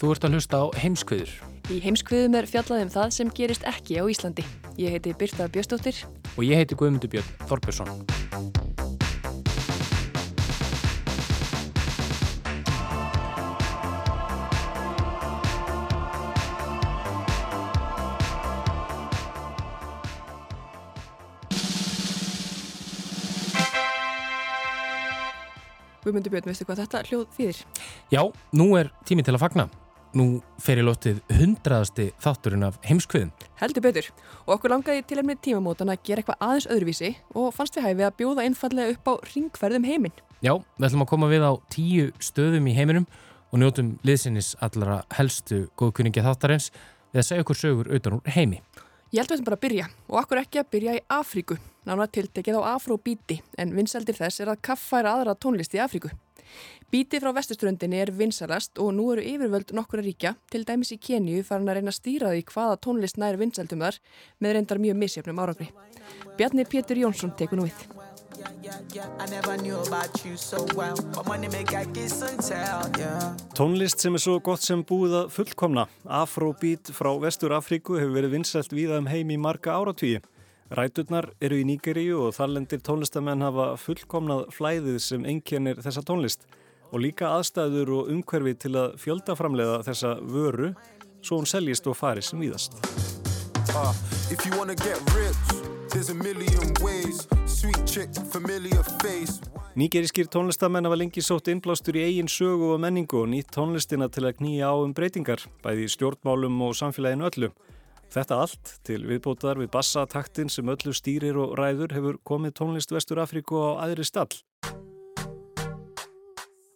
Þú ert að hlusta á heimskviður Í heimskviðum er fjallað um það sem gerist ekki á Íslandi. Ég heiti Birta Bjöstóttir. og ég heiti Guðmundur Björn Þorbjörnsson. Guðmundur Björn, veistu hvað þetta hljóð þýðir? Já, nú er tími til að fagna. Nú fer í lótið hundraðasti þátturinn af heimskviðum. Heldur betur. Og okkur langaði til efni tímamótan að gera eitthvað aðeins öðruvísi og fannst við hæfi að bjóða einfallega upp á ringferðum heiminn. Já, við ætlum að koma við á tíu stöðum í heiminum og njótum liðsinnis allra helstu góðkunningi þáttarins við að segja okkur sögur utan úr heimi. Ég held við ætlum bara að byrja og okkur ekki að byrja í Afríku, nána tiltekið á Afróbíti en vinsaldir þess er að kaffæra aðra tónlist í Afríku. Bíti frá vestuströndinni er vinsalast og nú eru yfirvöld nokkura ríkja, til dæmis í Keníu farin að reyna að stýra því hvaða tónlist nær vinsaldum þar með reyndar mjög misjöfnum árangri. Bjarni Pétur Jónsson tekur nú við. Tónlist sem er svo gott sem búið að fullkomna. Afrobeat frá Vestur Afríku hefur verið vinsælt víða um heim í marga áratvíi. Ræturnar eru í Nígeríu og þarlendir tónlistamenn hafa fullkomnað flæðið sem einkennir þessa tónlist og líka aðstæður og umhverfi til að fjöldaframlega þessa vöru svo hún seljist og fari sem víðast. Uh. Nígerískir tónlistamenn hafa lengi sótt innblástur í eigin sögu og menningu og nýtt tónlistina til að knýja á um breytingar, bæði stjórnmálum og samfélaginu öllu. Þetta allt til viðbótar við bassataktin sem öllu stýrir og ræður hefur komið tónlist Vestur Afríku á aðri stall.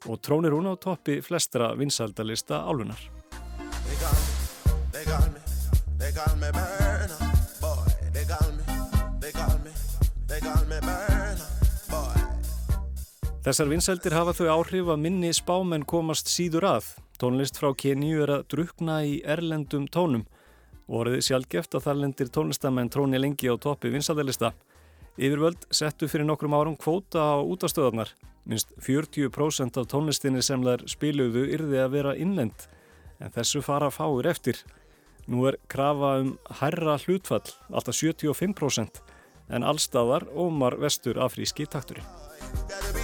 Og trónir hún á toppi flestra vinsaldalista boy. Þessar vinsældir hafa þau áhrif að minni spámenn komast síður að. Tónlist frá Keníu er að drukna í erlendum tónum orðið sjálfgeft að þarlendir tónlistamenn tróni lengi á toppi vinsaldalista. Yfirvöld settu fyrir nokkrum árum kvóta á útastöðarnar. Minst 40% af tónlistinni sem þær spiluðu yrði að vera innlend, en þessu fara fáir eftir. Nú er krafa um hærra hlutfall, alltaf 75%, en allstaðar ómar vestur afríski takturinn.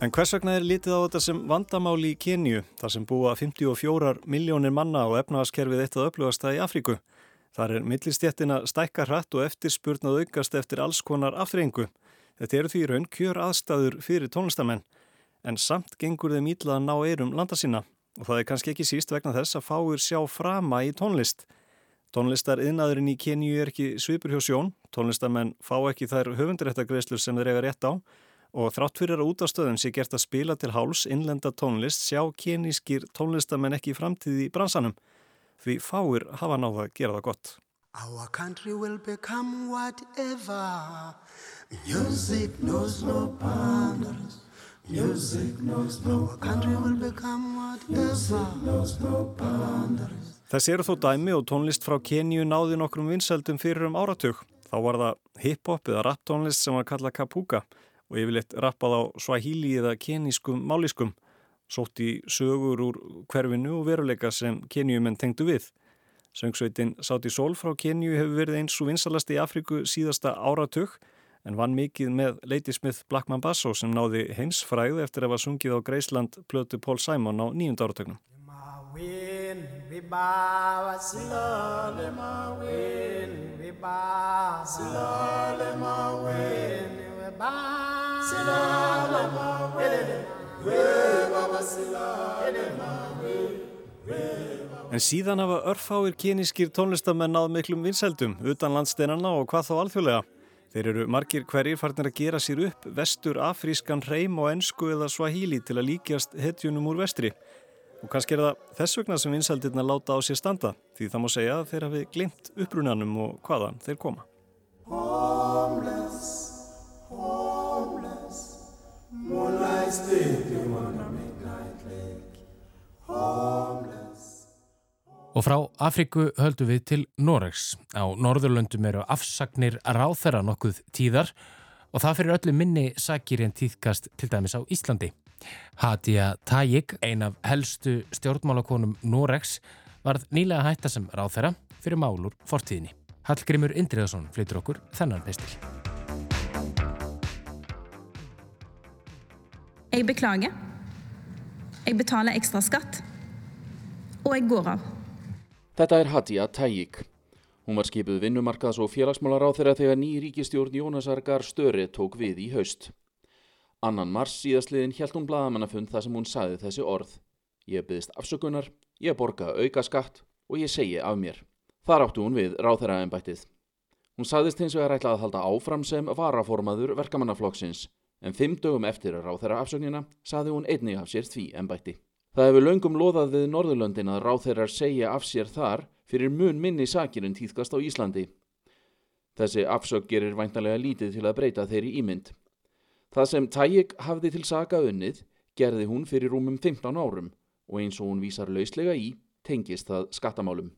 En hvers vegna er litið á þetta sem vandamáli í Keníu, þar sem búa 54 miljónir manna og efnaðaskerfið eitt að upplugasta í Afríku? Þar er millistjettina stækka hratt og eftirspurnað aukast eftir alls konar aftreyingu. Þetta eru því raun kjör aðstæður fyrir tónlistamenn, en samt gengur þeim ítla að ná eirum landa sína og það er kannski ekki síst vegna þess að fáir sjá frama í tónlist. Tónlistar yðnaðurinn í Keníu er ekki svipur hjá sjón, tónlistamenn fá ekki þær höfunduréttagreislur sem þeir eiga rétt á og þrátt fyrir að útastöðum sé gert að spila til háls innlenda tónlist sjá kenískir tónlistamenn ekki framtíði í bransanum því fáir hafa náða að gera það gott. Our country will become whatever. Music knows no boundaries. Music knows no Our country will become whatever. Music knows no boundaries. Þessi eru þó dæmi og tónlist frá Keníu náði nokkrum vinsældum fyrir um áratug. Þá var það hip-hop eða rap tónlist sem var kallað kapuka og yfirleitt rappað á swahili eða kenískum máliskum, sótt í sögur úr hverfinu og veruleika sem keníumenn tengdu við. Söngsveitin Sáti Sól frá Keníu hefur verið eins og vinsalast í Afriku síðasta áratug en vann mikið með Lady Smith Blackman Basso sem náði hins fræð eftir að var sungið á Greisland plötu Paul Simon á nýjunda áratögnum. Win, we bow slowly, my win, we bow slowly, my win, we bow slowly, my win, we bow slowly, my win. En síðan hafa örfáir kynískir tónlistamenn náð miklum vinsældum utan landsteinana og hvað þá alþjóðlega. Þeir eru margir hverjir farnir að gera sér upp vestur afrískan hreim og ensku eða swahili til að líkjast hetjunum úr vestri. Og kannski er það þess vegna sem vinsældirna láta á sér standa því það má segja að þeir hafi glimt upprunanum og hvaðan þeir koma. Homeless, Og frá Afriku höldum við til Noregs. Á Norðurlöndum eru afsagnir ráþæra nokkuð tíðar og það fyrir öllu minni sakir en tíðkast til dæmis á Íslandi. Hadia Tajik, ein af helstu stjórnmálakonum Noregs, varð nýlega hætta sem ráþæra fyrir málur fortíðinni. Hallgrimur Indriðarsson flytur okkur þennan pistil. Jeg beklager. Jeg betaler ekstra skatt. Og jeg går av. Þetta er Hadia Tajik. Hún var skipuð vinnumarkaðs- og félagsmálaráþeira þegar ný ríkistjórn Jónasar Gar Störi tók við í haust. Annan mars síðastliðin hjælt hún blaðamannafund þar sem hún sagði þessi orð. Ég byggðist afsökunar, ég borga auka skatt og ég segi af mér. Þar áttu hún við ráþeiraembættið. Hún sagðist hins vegar ætla að halda áfram sem varaformaður verkamannaflokksins en fimm dögum eftir ráþeira afsögnina sagði hún einnig af sér því embætti. Það hefur löngum loðað við Norðurlöndin að ráþeirar segja af sér þar fyrir mun minni sakir en tíðkast á Íslandi. Þessi afsögg gerir væntalega lítið til að breyta þeirri ímynd. Það sem Tajik hafði til saka unnið gerði hún fyrir rúmum 15 árum og eins og hún vísar lauslega í tengist það skattamálum.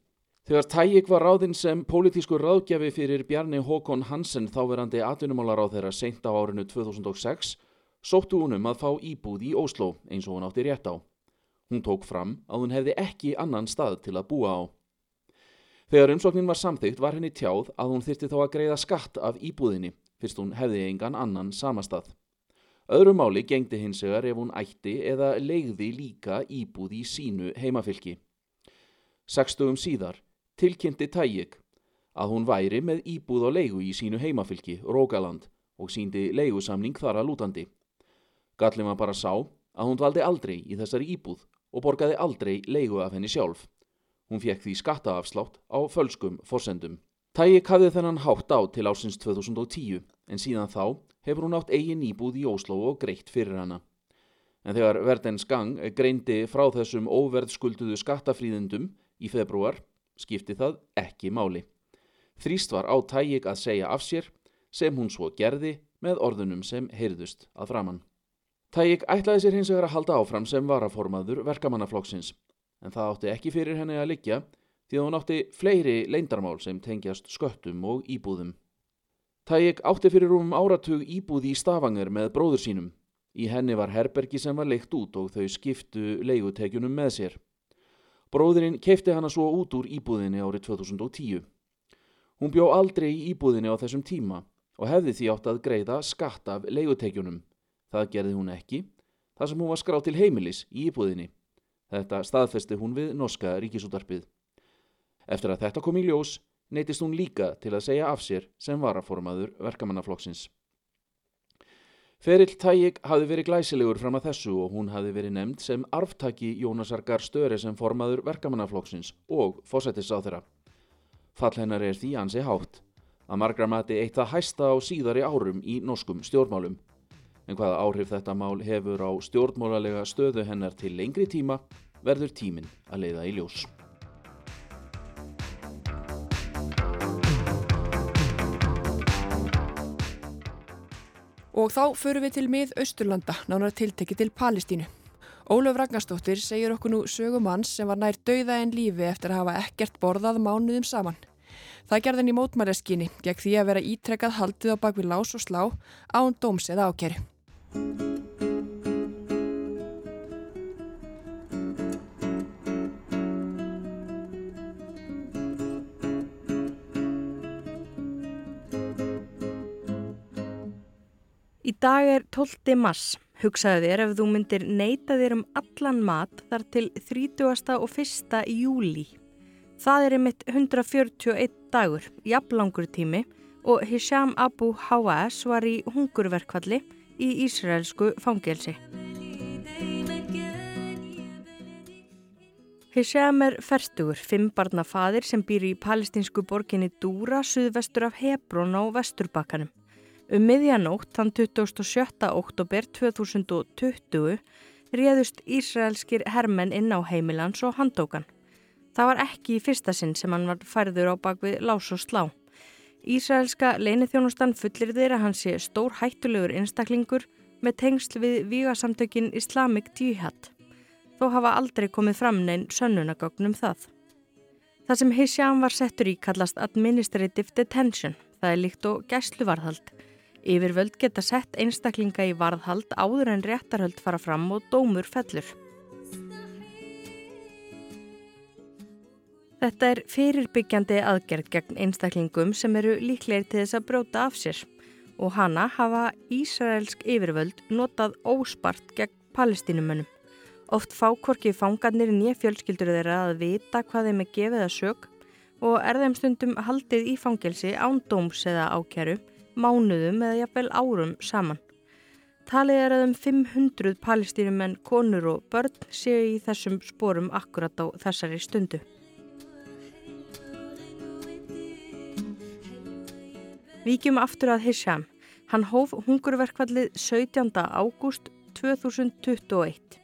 Þegar Tajik var ráðinn sem pólitískur ráðgjafi fyrir Bjarni Håkon Hansen þáverandi atvinnumálar á þeirra seint á árinu 2006 sóttu hún um að fá íbúð í Ósló eins og hún átti rétt á. Hún tók fram að hún hefði ekki annan stað til að búa á. Þegar umsóknin var samþygt var henni tjáð að hún þyrti þá að greiða skatt af íbúðinni fyrst hún hefði engan annan samastað. Öðru máli gengdi hins vegar ef hún ætti eða leigði líka íbúð í sínu heimafylki. Sekstugum síðar tilkynnti Tajik að hún væri með íbúð á leigu í sínu heimafylki, Rógaland, og síndi leigusamning þar að lútandi. Gallin var bara sá að hún valdi aldrei í þessari íbúð og borgaði aldrei leigu af henni sjálf. Hún fekk því skattaafslátt á fölskum forsendum. Tajik hafði þennan hátt á til ásins 2010 en síðan þá hefur hún átt eigin íbúð í Ósló og greitt fyrir hana. En þegar Verdens gang greindi frá þessum óverðskulduðu skattafríðendum í februar skipti það ekki máli. Þrýst var á Tajik að segja af sér sem hún svo gerði með orðunum sem heyrðust að framann. Tajik ætlaði sér hins vegar að halda áfram sem varaformaður verkamannaflokksins en það átti ekki fyrir henni að liggja því að hún átti fleiri leindarmál sem tengjast sköttum og íbúðum. Tajik átti fyrir um áratug íbúði í Stavanger með bróður sínum. Í henni var herbergi sem var leikt út og þau skiptu leigutekjunum með sér. Bróðurinn keipti hana svo út úr íbúðinni árið 2010. Hún bjó aldrei í íbúðinni á þessum tíma og hefði því átt að greiða skatt af leigutekjunum. Það gerði hún ekki, þar sem hún var skráð til heimilis í íbúðinni. Þetta staðfesti hún við norska ríkisútarpið. Eftir að þetta kom í ljós, neytist hún líka til að segja af sér sem varaformaður verkamannaflokksins. Ferill Tajik hafi verið glæsilegur fram að þessu og hún hafi verið nefnd sem arftaki Jónasar Gar Störe sem formaður verkamannaflokksins og fósættis á þeirra. Fall hennar er því ansi hátt, að margra mati eitt það hæsta á síðari árum í norskum stjórnmálum. En hvaða áhrif þetta mál hefur á stjórnmálalega stöðu hennar til lengri tíma verður tíminn að leiða í ljós. Og þá förum við til mið Östurlanda, nánar tiltekki til Palestínu. Ólöf Ragnarstóttir segir okkur nú sögum manns sem var nær dauða en lífi eftir að hafa ekkert borðað mánuðum saman. Það gerði henni mótmæreskinni gegn því að vera ítrekkað haldið á bakvið lás og slá án dóms eða ákeru. Í dag er 12. mars. Hugsaðu þér ef þú myndir neyta þér um allan mat þar til 30. og 1. júli. Það er einmitt 141 dagur, jafnlangur tími og Hisham Abu Hawass var í hungurverkvalli í Ísraelsku fangelsi. Hisham er ferstugur, fimmbarna fadir sem býr í palestinsku borginni Dúra, suðvestur af Hebrón á vesturbakkanum. Um miðjanótt, þann 27. oktober 2020, réðust Ísraelskir hermenn inn á heimilans og handókan. Það var ekki í fyrsta sinn sem hann var færður á bakvið lás og slá. Ísraelska leinithjónustan fullir þeirra hann sé stór hættulegur einstaklingur með tengsl við vígasamtökin Islamic Jihad. Þó hafa aldrei komið fram neinn sönnunagögnum það. Það sem Hisham var settur í kallast Administrative Detention, það er líkt og gæsluvarðhald. Yfirvöld geta sett einstaklinga í varðhald áður en réttarhöld fara fram og dómur fellur. Þetta er fyrirbyggjandi aðgerð gegn einstaklingum sem eru líklegir til þess að bróta af sér og hana hafa Ísraelsk yfirvöld notað óspart gegn palestínumönnum. Oft fá hvorki fangarnir nýja fjölskyldur þeirra að vita hvað þeim er gefið að sög og er þeim stundum haldið í fangelsi án dóms eða ákjæru, mánuðum eða jafnvel árum saman. Talið er að um 500 palestínumenn, konur og börn séu í þessum sporum akkurat á þessari stundu. Víkjum aftur að Hisham. Hann hóf hungurverkvallið 17. ágúst 2021.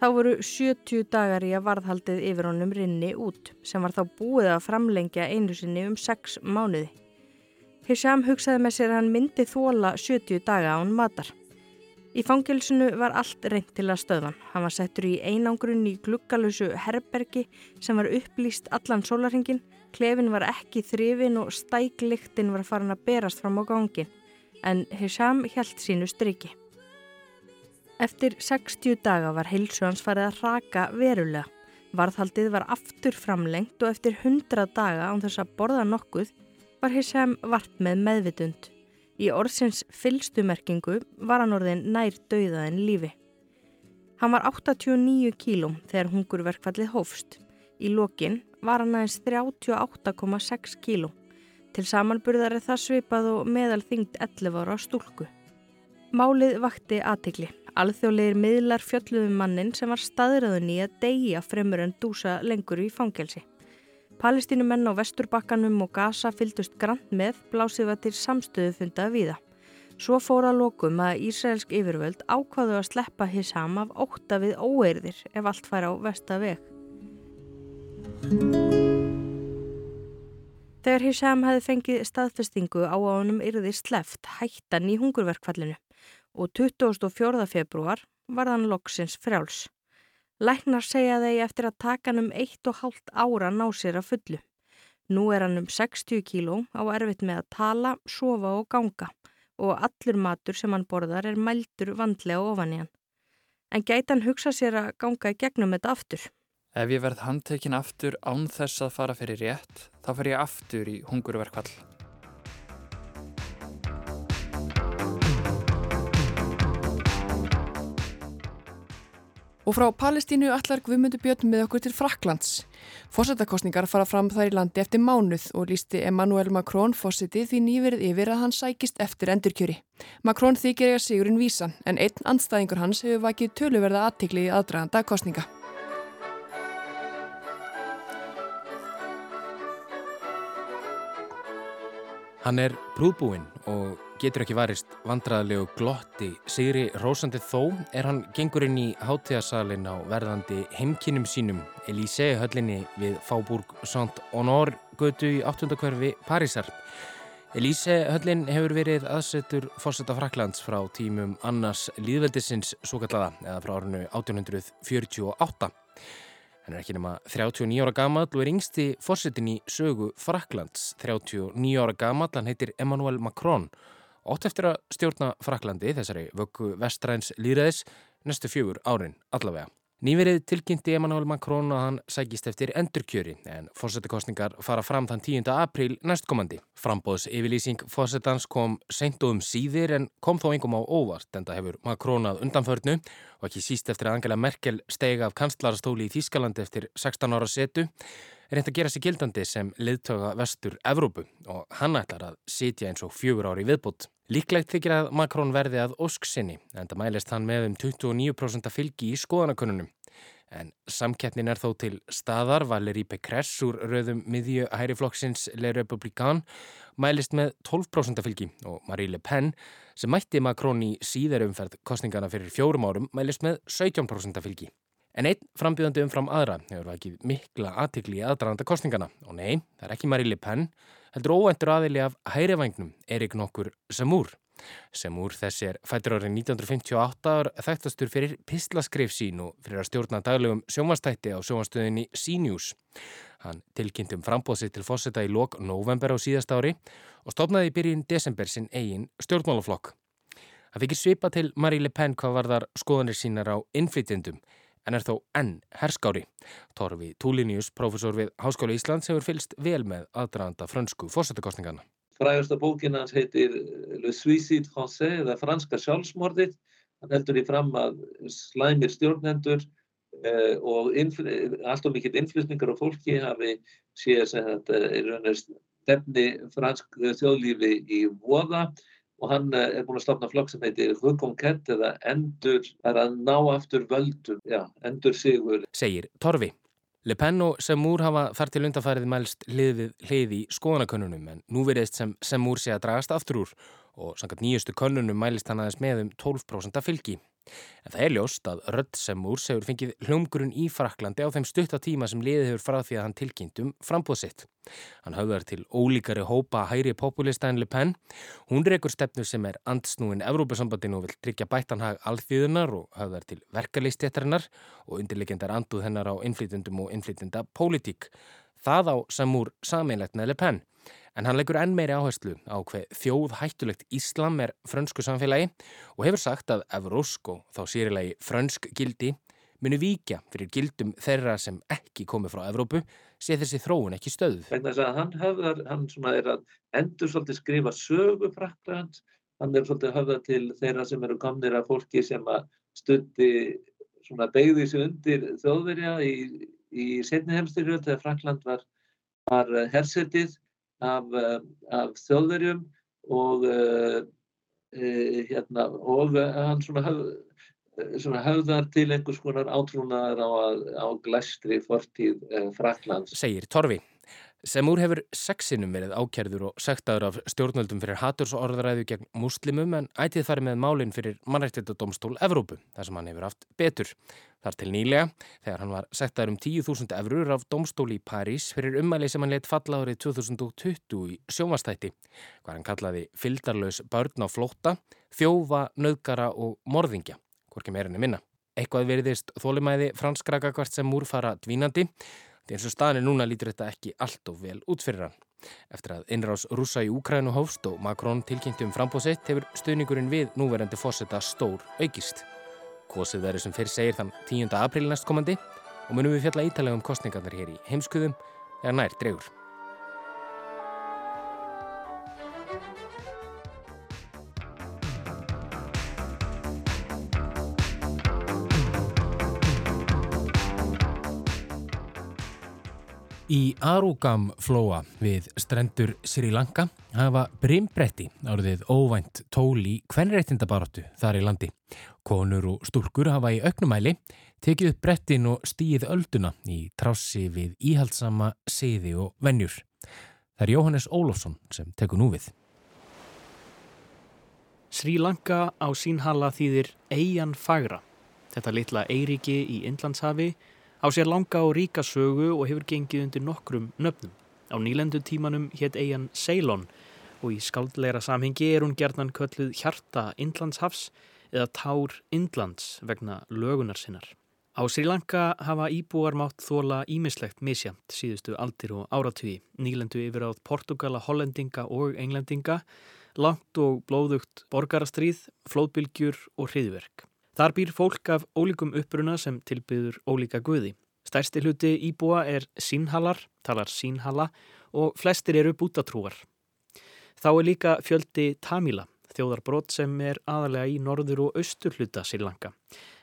Þá voru 70 dagar í að varðhaldið yfir honum rinni út sem var þá búið að framlengja einu sinni um 6 mánuði. Hisham hugsaði með sér að hann myndi þóla 70 daga án matar. Í fangilsinu var allt reynd til að stöðvan. Hann var settur í einangrun í gluggalösu herbergi sem var upplýst allan sólarhingin. Klefin var ekki þrifin og stækliktin var farin að berast fram á gangin. En Hisham held sínu striki. Eftir 60 daga var heilsu hans farið að raka verulega. Varðhaldið var aftur framlengt og eftir 100 daga án þess að borða nokkuð var Hisham vart með meðvitund. Í orðsins fylstumerkingu var hann orðin nær dauða en lífi. Hann var 89 kílum þegar hungurverkfallið hófst. Í lokin var hann aðeins 38,6 kílum. Til samanburðar er það svipað og meðal þyngd 11 ára stúlku. Málið vakti aðtikli. Alþjóðlegir miðlar fjölluðum mannin sem var staðröðun í að deyja fremur en dúsa lengur í fangelsi. Palestínumenn á vesturbakkanum og Gaza fyldust grant með blásið var til samstöðu fundað viða. Svo fóra lokum að Ísraelsk yfirvöld ákvaðu að sleppa Hisham af óta við óeirðir ef allt fær á vestaveg. Þegar Hisham hefði fengið staðfestingu á að honum yrði sleft hættan í hungurverkfallinu og 24. februar var hann loksins frjáls. Læknar segja þeir eftir að taka hann um eitt og hálft ára ná sér að fullu. Nú er hann um 60 kíló á erfitt með að tala, sofa og ganga og allur matur sem hann borðar er mældur vandlega ofan í hann. En gæti hann hugsa sér að ganga í gegnum þetta aftur? Ef ég verð handtekinn aftur án þess að fara fyrir rétt, þá fer ég aftur í hungurverkvall. Og frá Palestínu allar Guðmundur Björn með okkur til Fraklands. Fósettakostningar fara fram þar í landi eftir mánuð og lísti Emmanuel Macron fósiti því nýverið yfir að hann sækist eftir endurkjöri. Macron þykir eiga sigurinn vísan en einn andstæðingur hans hefur vakið töluverða aðtikli í aðdraganda kostninga. Hann er brúðbúinn og getur ekki varist vandraðlegu glotti. Sigri Rósandi þó er hann gengur inn í hátíðasalinn á verðandi heimkinnum sínum Elíse höllinni við Fáburg Saint-Honor götu í 8. hverfi Parísar. Elíse höllin hefur verið aðsettur fórsetta Fraklands frá tímum annars líðveldisins svo kallaða eða frá árinu 1848. Hann er ekki nema 39 ára gammal og er yngsti fórsetin í sögu Fraklands. 39 ára gammal, hann heitir Emmanuel Macron. Ótt eftir að stjórna Fraklandi, þessari vöggu vestræns líðræðis, næstu fjögur árin allavega. Nýverið tilkynnti Emmanuel Macron að hann sækist eftir endurkjöri en fórsetakostningar fara fram þann 10. apríl næstkomandi. Frambóðs yfirlýsing fórsetans kom seint og um síðir en kom þó engum á óvart en það hefur Macron að undanförnu og ekki síst eftir að Angela Merkel stega af kanslarastóli í Þýskalandi eftir 16 ára setu reynd að gera sig gildandi sem liðtöga vestur Evrópu og hann ætlar að sitja eins og fjögur ári viðbútt. Líklegt þykir að Macron verði að ósk sinni en það mælist hann með um 29% fylgi í skoðanakönnunum. En samkeppnin er þó til staðar, Valérie Pécresse úr rauðum miðju hæriflokksins Le Républicain mælist með 12% fylgi og Marie Le Pen sem mætti Macron í síðarumferð kostningana fyrir fjórum árum mælist með 17% fylgi. En einn frambjöðandi umfram aðra hefur ekki mikla aðtikli í aðdraðanda kostningana og nei, það er ekki Marie Le Pen heldur óvendur aðili af hærivægnum Erik nokkur Semúr. Semúr þessi er fættur árið 1958 ár þekktastur fyrir pislaskrif sín og fyrir að stjórna daglegum sjómanstætti á sjómanstöðinni C-News. Hann tilkynnti um frambóðsitt til fósetta í lok november á síðast ári og stopnaði í byrjun desember sinn eigin stjórnmálaflokk. Það fikir svipa til Marie Le Pen hvað var þar skoðanir sínar á innflytjendum en er þó enn herskári. Torfi Túlinius, profesor við Háskóla Íslands, hefur fylst vel með aðdraðanda frönsku fórsettakostningana. Frægasta bókin hans heitir Le Suicide Français eða franska sjálfsmordið. Hann heldur í fram að slæmir stjórnendur eh, og allt og mikill innflutningar á fólki hafi séð sem þetta er stefni fransk þjóðlífi í voða og hann er búin að stopna flokk sem heitir Reconquête eða endur, það er að ná aftur völdum, já, endur sigur. Segir Torfi. Le Pen og Semúr hafa þar til undarfærið mælst hliðið hliði í skoðanakönnunum en nú veriðist sem Semúr sé að dragast aftur úr og sangat nýjustu könnunum mælist hann aðeins með um 12% fylgi. En það er ljóst að Rödd Semúr segur fengið hljómgrunn í Fraklandi á þeim stuttatíma sem liðið hefur frá því að hann tilkynntum frambóðsitt. Hann höfðar til ólíkari hópa hæri populista en Le Pen. Hún reykur stefnu sem er andsnúin Evrópusambandinu og vil tryggja bættan hag alþýðunar og höfðar til verkaleistéttarinnar og undirleikendar anduð hennar á innflytjendum og innflytjenda pólitík. Það á Semúr sameinlegt með Le Pen. En hann leggur enn meiri áherslu á hver þjóð hættulegt Íslam er frönsku samfélagi og hefur sagt að Evrósk og þá sýrilegi frönsk gildi munu víkja fyrir gildum þeirra sem ekki komi frá Evrópu sé þessi þróun ekki stöð. Vegna þess að hann höfðar, hann svona er að endur svolítið skrifa sögu Fraklands, hann er svolítið höfðar til þeirra sem eru komnir af fólki sem að stundi svona beigði sig undir þjóðverja í, í setni heimstyrjöld þegar Frakland var, var hersetið af, af þjóðverjum og, uh, hérna, og hann svona, höf, svona höfðar til einhvers konar átrúnaðar á, á glæstri fortíð Fraklands. Segir Torfi. Semúr hefur sexinum verið ákjærður og sektaður af stjórnvöldum fyrir hatursorðræðu gegn muslimum en ætið farið með málinn fyrir mannrættitadómstól Evrópu, þar sem hann hefur haft betur. Þar til nýlega, þegar hann var sektaður um 10.000 eurur af dómstóli í París fyrir umæli sem hann leitt falla árið 2020 í sjómastætti, hvað hann kallaði fyldarlaus börn á flótta, þjófa, nöðgara og morðingja, hvorki meirinni minna. Eitthvað veriðist þólimæði franskra gagvart sem múr fara dvínandi, Því eins og staðinu núna lítur þetta ekki allt of vel út fyrir hann. Eftir að innrás rúsa í Úkrænu hófst og Macron tilkynnti um frambóðsitt hefur stuðningurinn við núverandi fósetta stór aukist. Kosið verður sem fyrir segir þann 10. apríl næstkomandi og munum við fjalla ítalega um kostningarnar hér í heimskuðum eða nær dregur. Í Arugam flóa við strendur Sri Lanka hafa brimbretti áriðið óvænt tól í kvenreitindabaratu þar í landi. Konur og stúrkur hafa í auknumæli tekið upp brettin og stíð ölduna í trássi við íhaldsama siði og vennjur. Það er Jóhannes Ólofsson sem tekur nú við. Sri Lanka á sínhala þýðir Eyjan Fagra. Þetta litla eiriki í Indlandshafi á sér langa og ríka sögu og hefur gengið undir nokkrum nöfnum. Á nýlendu tímanum hétt eigin Ceylon og í skaldleira samhengi er hún gerðan kölluð hjarta Indlandshafs eða tár Indlands vegna lögunar sinnar. Á Sri Lanka hafa íbúar mátt þóla ímislegt misjamt síðustu aldir og áratugi, nýlendu yfir átt Portugala, Hollendinga og Englendinga, langt og blóðugt borgarastríð, flóðbylgjur og hriðverk. Þar býr fólk af ólíkum uppruna sem tilbyður ólíka guði. Stærsti hluti íbúa er sínhallar, talar sínhalla og flestir eru bútatrúar. Þá er líka fjöldi Tamila, þjóðarbrot sem er aðalega í norður og austur hluta Sýrlanka,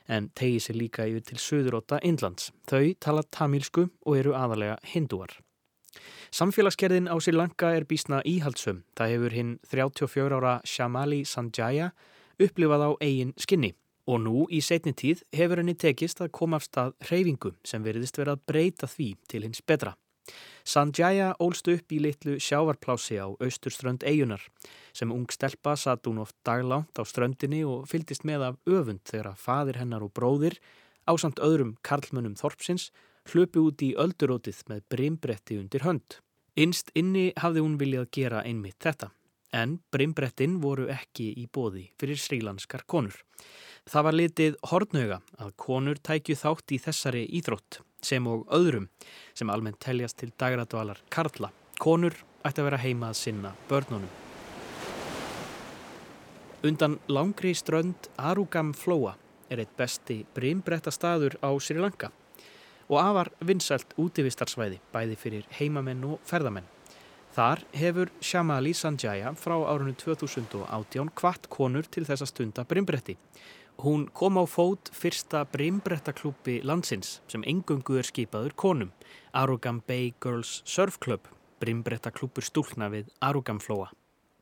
en tegi sér líka yfir til söðuróta Indlands. Þau tala tamílsku og eru aðalega hindúar. Samfélagsgerðin á Sýrlanka er bísna íhaldsum. Það hefur hinn 34 ára Shamali Sanjaya upplifað á eigin skinni. Og nú í setni tíð hefur henni tekist að koma af stað hreyfingu sem veriðist verið að breyta því til hins betra. Sanjaya ólst upp í litlu sjávarplási á austurströnd eigunar sem ung stelpa satt hún oft daglánt á ströndinni og fyldist með af öfund þegar að fadir hennar og bróðir ásamt öðrum karlmönnum Þorpsins hlöpu út í öldurótið með brimbretti undir hönd. Innst inni hafði hún viljað gera einmitt þetta en brimbrettin voru ekki í bóði fyrir srílanskar konur. Það var litið hortnöga að konur tækju þátt í þessari íþrótt sem og öðrum sem almennt teljast til dagradvalar Karla. Konur ætti að vera heima að sinna börnunum. Undan langri strönd Arugam Flóa er eitt besti brimbretta staður á Sri Lanka og afar vinsælt útivistarsvæði bæði fyrir heimamenn og ferðamenn. Þar hefur Shamali Sanjaya frá árunni 2018 kvart konur til þessa stunda brimbretti. Hún kom á fót fyrsta brimbrettaklúpi landsins sem engungu er skipaður konum, Arugam Bay Girls Surf Club, brimbrettaklúpur stúlna við Arugamflóa.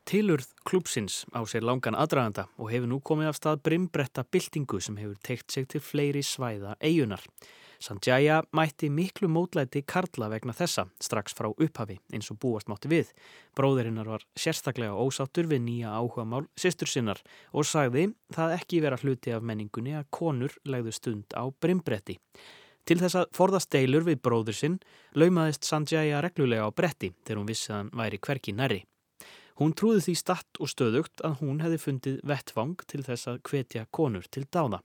Tilurð klúpsins á sér langan aðdraganda og hefur nú komið af stað brimbretta byltingu sem hefur teikt sig til fleiri svæða eigunar. Sanjaya mætti miklu mótlæti Karla vegna þessa strax frá upphafi eins og búast mátti við. Bróðurinnar var sérstaklega ósáttur við nýja áhugamál sýstur sinnar og sagði það ekki vera hluti af menningunni að konur legðu stund á brimbretti. Til þess að forðast deilur við bróður sinn laumaðist Sanjaya reglulega á bretti þegar hún vissi að hann væri hverki næri. Hún trúði því statt og stöðugt að hún hefði fundið vettvang til þess að hvetja konur til dáða.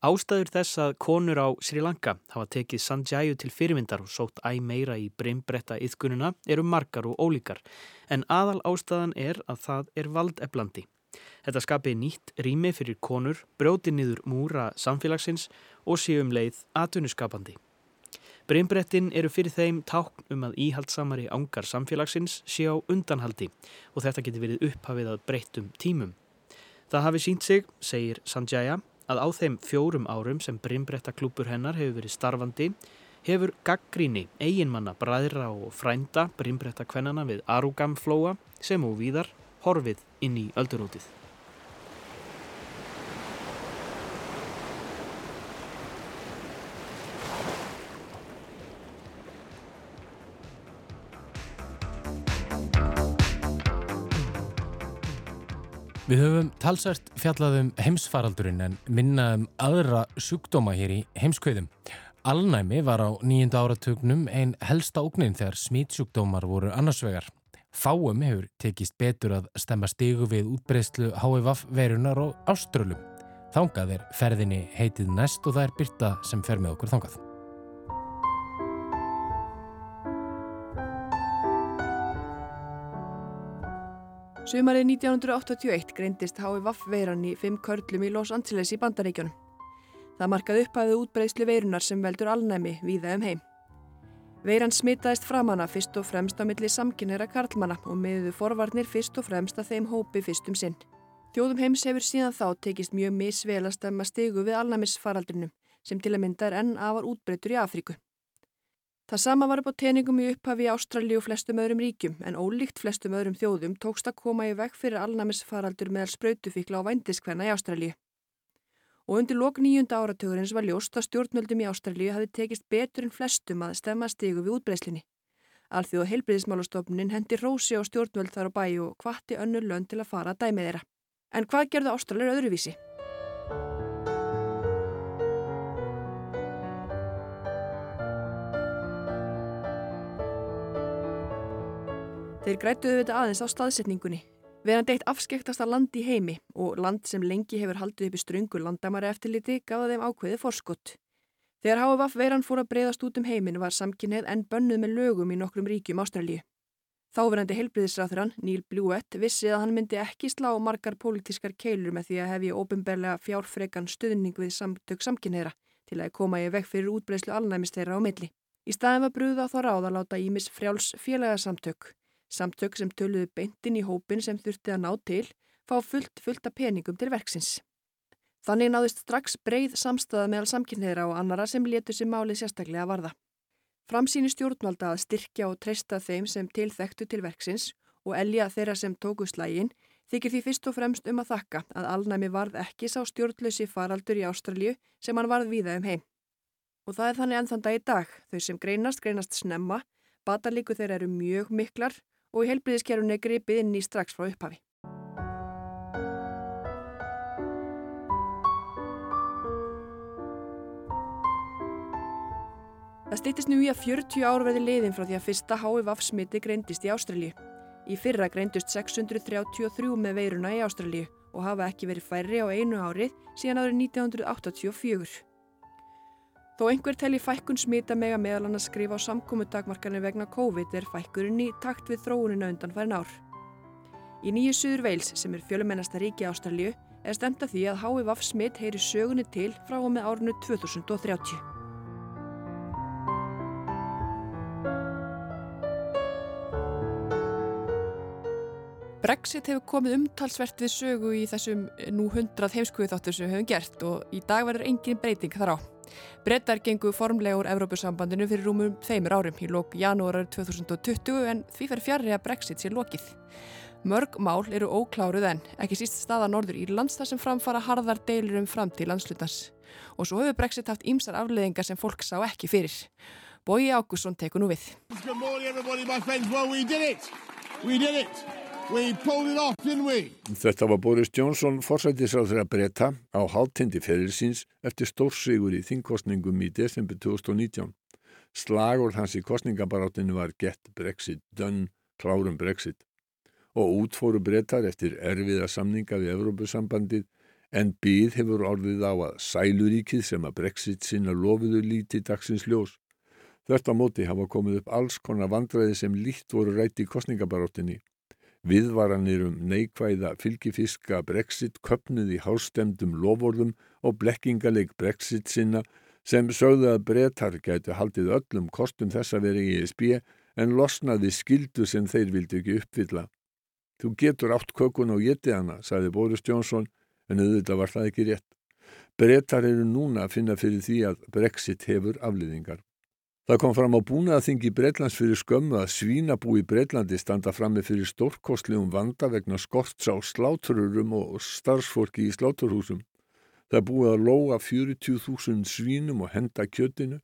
Ástæður þess að konur á Sri Lanka hafa tekið Sanjayu til fyrirmyndar og sótt æg meira í brimbretta yðkununa eru margar og ólíkar en aðal ástæðan er að það er valdeflandi. Þetta skapi nýtt rými fyrir konur, brjóti niður múra samfélagsins og séum leið atvinnuskapandi. Brimbrettin eru fyrir þeim tákn um að íhaldsamari ángar samfélagsins sé á undanhaldi og þetta getur verið upphafið að breyttum tímum. Það hafi sínt sig, segir Sanjaya, að á þeim fjórum árum sem brimbrettaklúpur hennar hefur verið starfandi hefur gaggríni eiginmanna bræðra og frænda brimbrettakvennana við Arugamflóa sem og víðar horfið inn í öldurútið. Við höfum talsvært fjallað um heimsfaraldurinn en minna um aðra sjúkdóma hér í heimskveðum. Alnæmi var á nýjunda áratugnum ein helsta ógnin þegar smítsjúkdómar voru annarsvegar. Fáum hefur tekist betur að stemma stigu við útbreyslu HVF verunar og áströlum. Þangað er ferðinni heitið næst og það er Byrta sem fer með okkur þangað. Sumarið 1981 greindist HVF veiran í fimm körlum í Los Angeles í bandaríkjónum. Það markaði upphæðu útbreyslu veirunar sem veldur alnæmi víða um heim. Veiran smitaðist framanna fyrst og fremst á milli samkynneira karlmanna og miðuðu forvarnir fyrst og fremst að þeim hópi fyrstum sinn. Þjóðum heims hefur síðan þá tekist mjög misvel að stemma stigu við alnæmisfaraldrinum sem til að mynda er enn afar útbreytur í Afríku. Það sama var upp á teningum í upphafi í Ástralji og flestum öðrum ríkjum en ólíkt flestum öðrum þjóðum tókst að koma í veg fyrir alnæmisfaraldur meðal sprautufíkla á vændiskvenna í Ástralji. Og undir lok nýjunda áratugurins var ljóst að stjórnmöldum í Ástralji hafi tekist betur en flestum að stemma stigu við útbreyslinni. Alþjóð og heilbriðismálastofnunin hendi rósi á stjórnmöld þar á bæ og hvatti önnur lönd til að fara að dæmi þeirra. En hvað gerðu Ástralir öðruvísi? Þeir grætuðu þetta aðeins á staðsetningunni. Verandi eitt afskektasta land í heimi og land sem lengi hefur haldið upp í ströngu landamæri eftirliti gafa þeim ákveði forskott. Þegar HVF veiran fór að breyðast út um heimin var samkynnið en bönnuð með lögum í nokkrum ríkjum Ástralíu. Þáverandi heilbriðisráþurann, Neil Blewett, vissi að hann myndi ekki slá margar pólitískar keilur með því að hefja ofinberlega fjárfrekan stuðning við samtök samkynneira til að koma í veg fyrir útbreyslu alnæmis þeirra á milli. Í staðin var brúða þá ráð að láta ímis frjáls félagasamtök, samtök sem töluðu beintin í hópin sem þurfti að ná til, fá fullt fullt af peningum til verksins. Þannig náðist strax breið samstæða meðal samkynneira og annara sem letu sér máli sérstaklega varða. Framsýni stjórnvalda að styrkja og treysta þeim sem tilþektu til verksins og elja þeirra sem tóku slægin þykir því fyrst og fremst um að þakka að alnæmi varð ekki sá stjórnlösi faraldur í Ástralju sem hann varð víða um heim. Og það er þannig ennþann dag í dag, þau sem greinast, greinast snemma, batalíku þeirra eru mjög miklar og í helbriðiskerunni er gripið inn í strax frá upphafi. Það stýttist nú í að 40 ár verði liðin frá því að fyrsta HIV smiti greindist í Ástralju. Í fyrra greindust 633 með veiruna í Ástralju og hafa ekki verið færri á einu árið síðan árið 1984. Þó einhver telli fækkun smita mega meðal hann að skrifa á samkómudagmarkanir vegna COVID er fækkurinn í takt við þróunina undan færin ár. Í nýju Suður Veils sem er fjölumennasta ríki Ástralju er stemt að því að HIV smit heyri sögunni til frá og með árinu 2030. Brexit hefur komið umtalsvert við sögu í þessum nú hundrað heimskuðu þáttur sem við höfum gert og í dag verður engin breyting þar á. Brettar gengu formlega úr Evrópusambandinu fyrir rúmum tveimur árum í lók janúarar 2020 en því fer fjarrri að Brexit sé lokið. Mörg mál eru ókláruð en ekki síst staða Norður Írlands þar sem framfara harðar deilur um framtíð landslutans. Og svo hefur Brexit haft ýmsar afleðingar sem fólk sá ekki fyrir. Bói Ágússon tekur nú við. Off? Þetta var Boris Johnson forsættisráður að breyta á hálftindi ferilsins eftir stórsigur í þingkostningum í desember 2019. Slagur hans í kostningabaráttinu var Get Brexit, Done, Klárum Brexit. Og útfóru breytar eftir erfiða samninga við Evrópusambandið en býð hefur orðið á að sæluríkið sem að Brexit sinna lofuðu líti dagsins ljós. Þetta móti hafa komið upp alls konar vandræði sem líkt voru rætt í kostningabaráttinni. Viðvaranir um neikvæða fylgifiska Brexit köpnuð í hástemdum lovorðum og blekkingaleg Brexit sinna sem sögðu að breytar gætu haldið öllum kostum þess að vera í ESB en losnaði skildu sem þeir vildi ekki uppfylla. Þú getur átt kökun og getið hana, sagði Boris Johnson, en auðvitað var það ekki rétt. Breytar eru núna að finna fyrir því að Brexit hefur afliðingar. Það kom fram á búnaðaþingi Breitlands fyrir skömmu að svínabú í Breitlandi standa frammi fyrir stórkostlegum vanda vegna skorts á slátururum og starfsfólki í sláturhúsum. Það búið að lóa 40.000 svínum og henda kjötinu.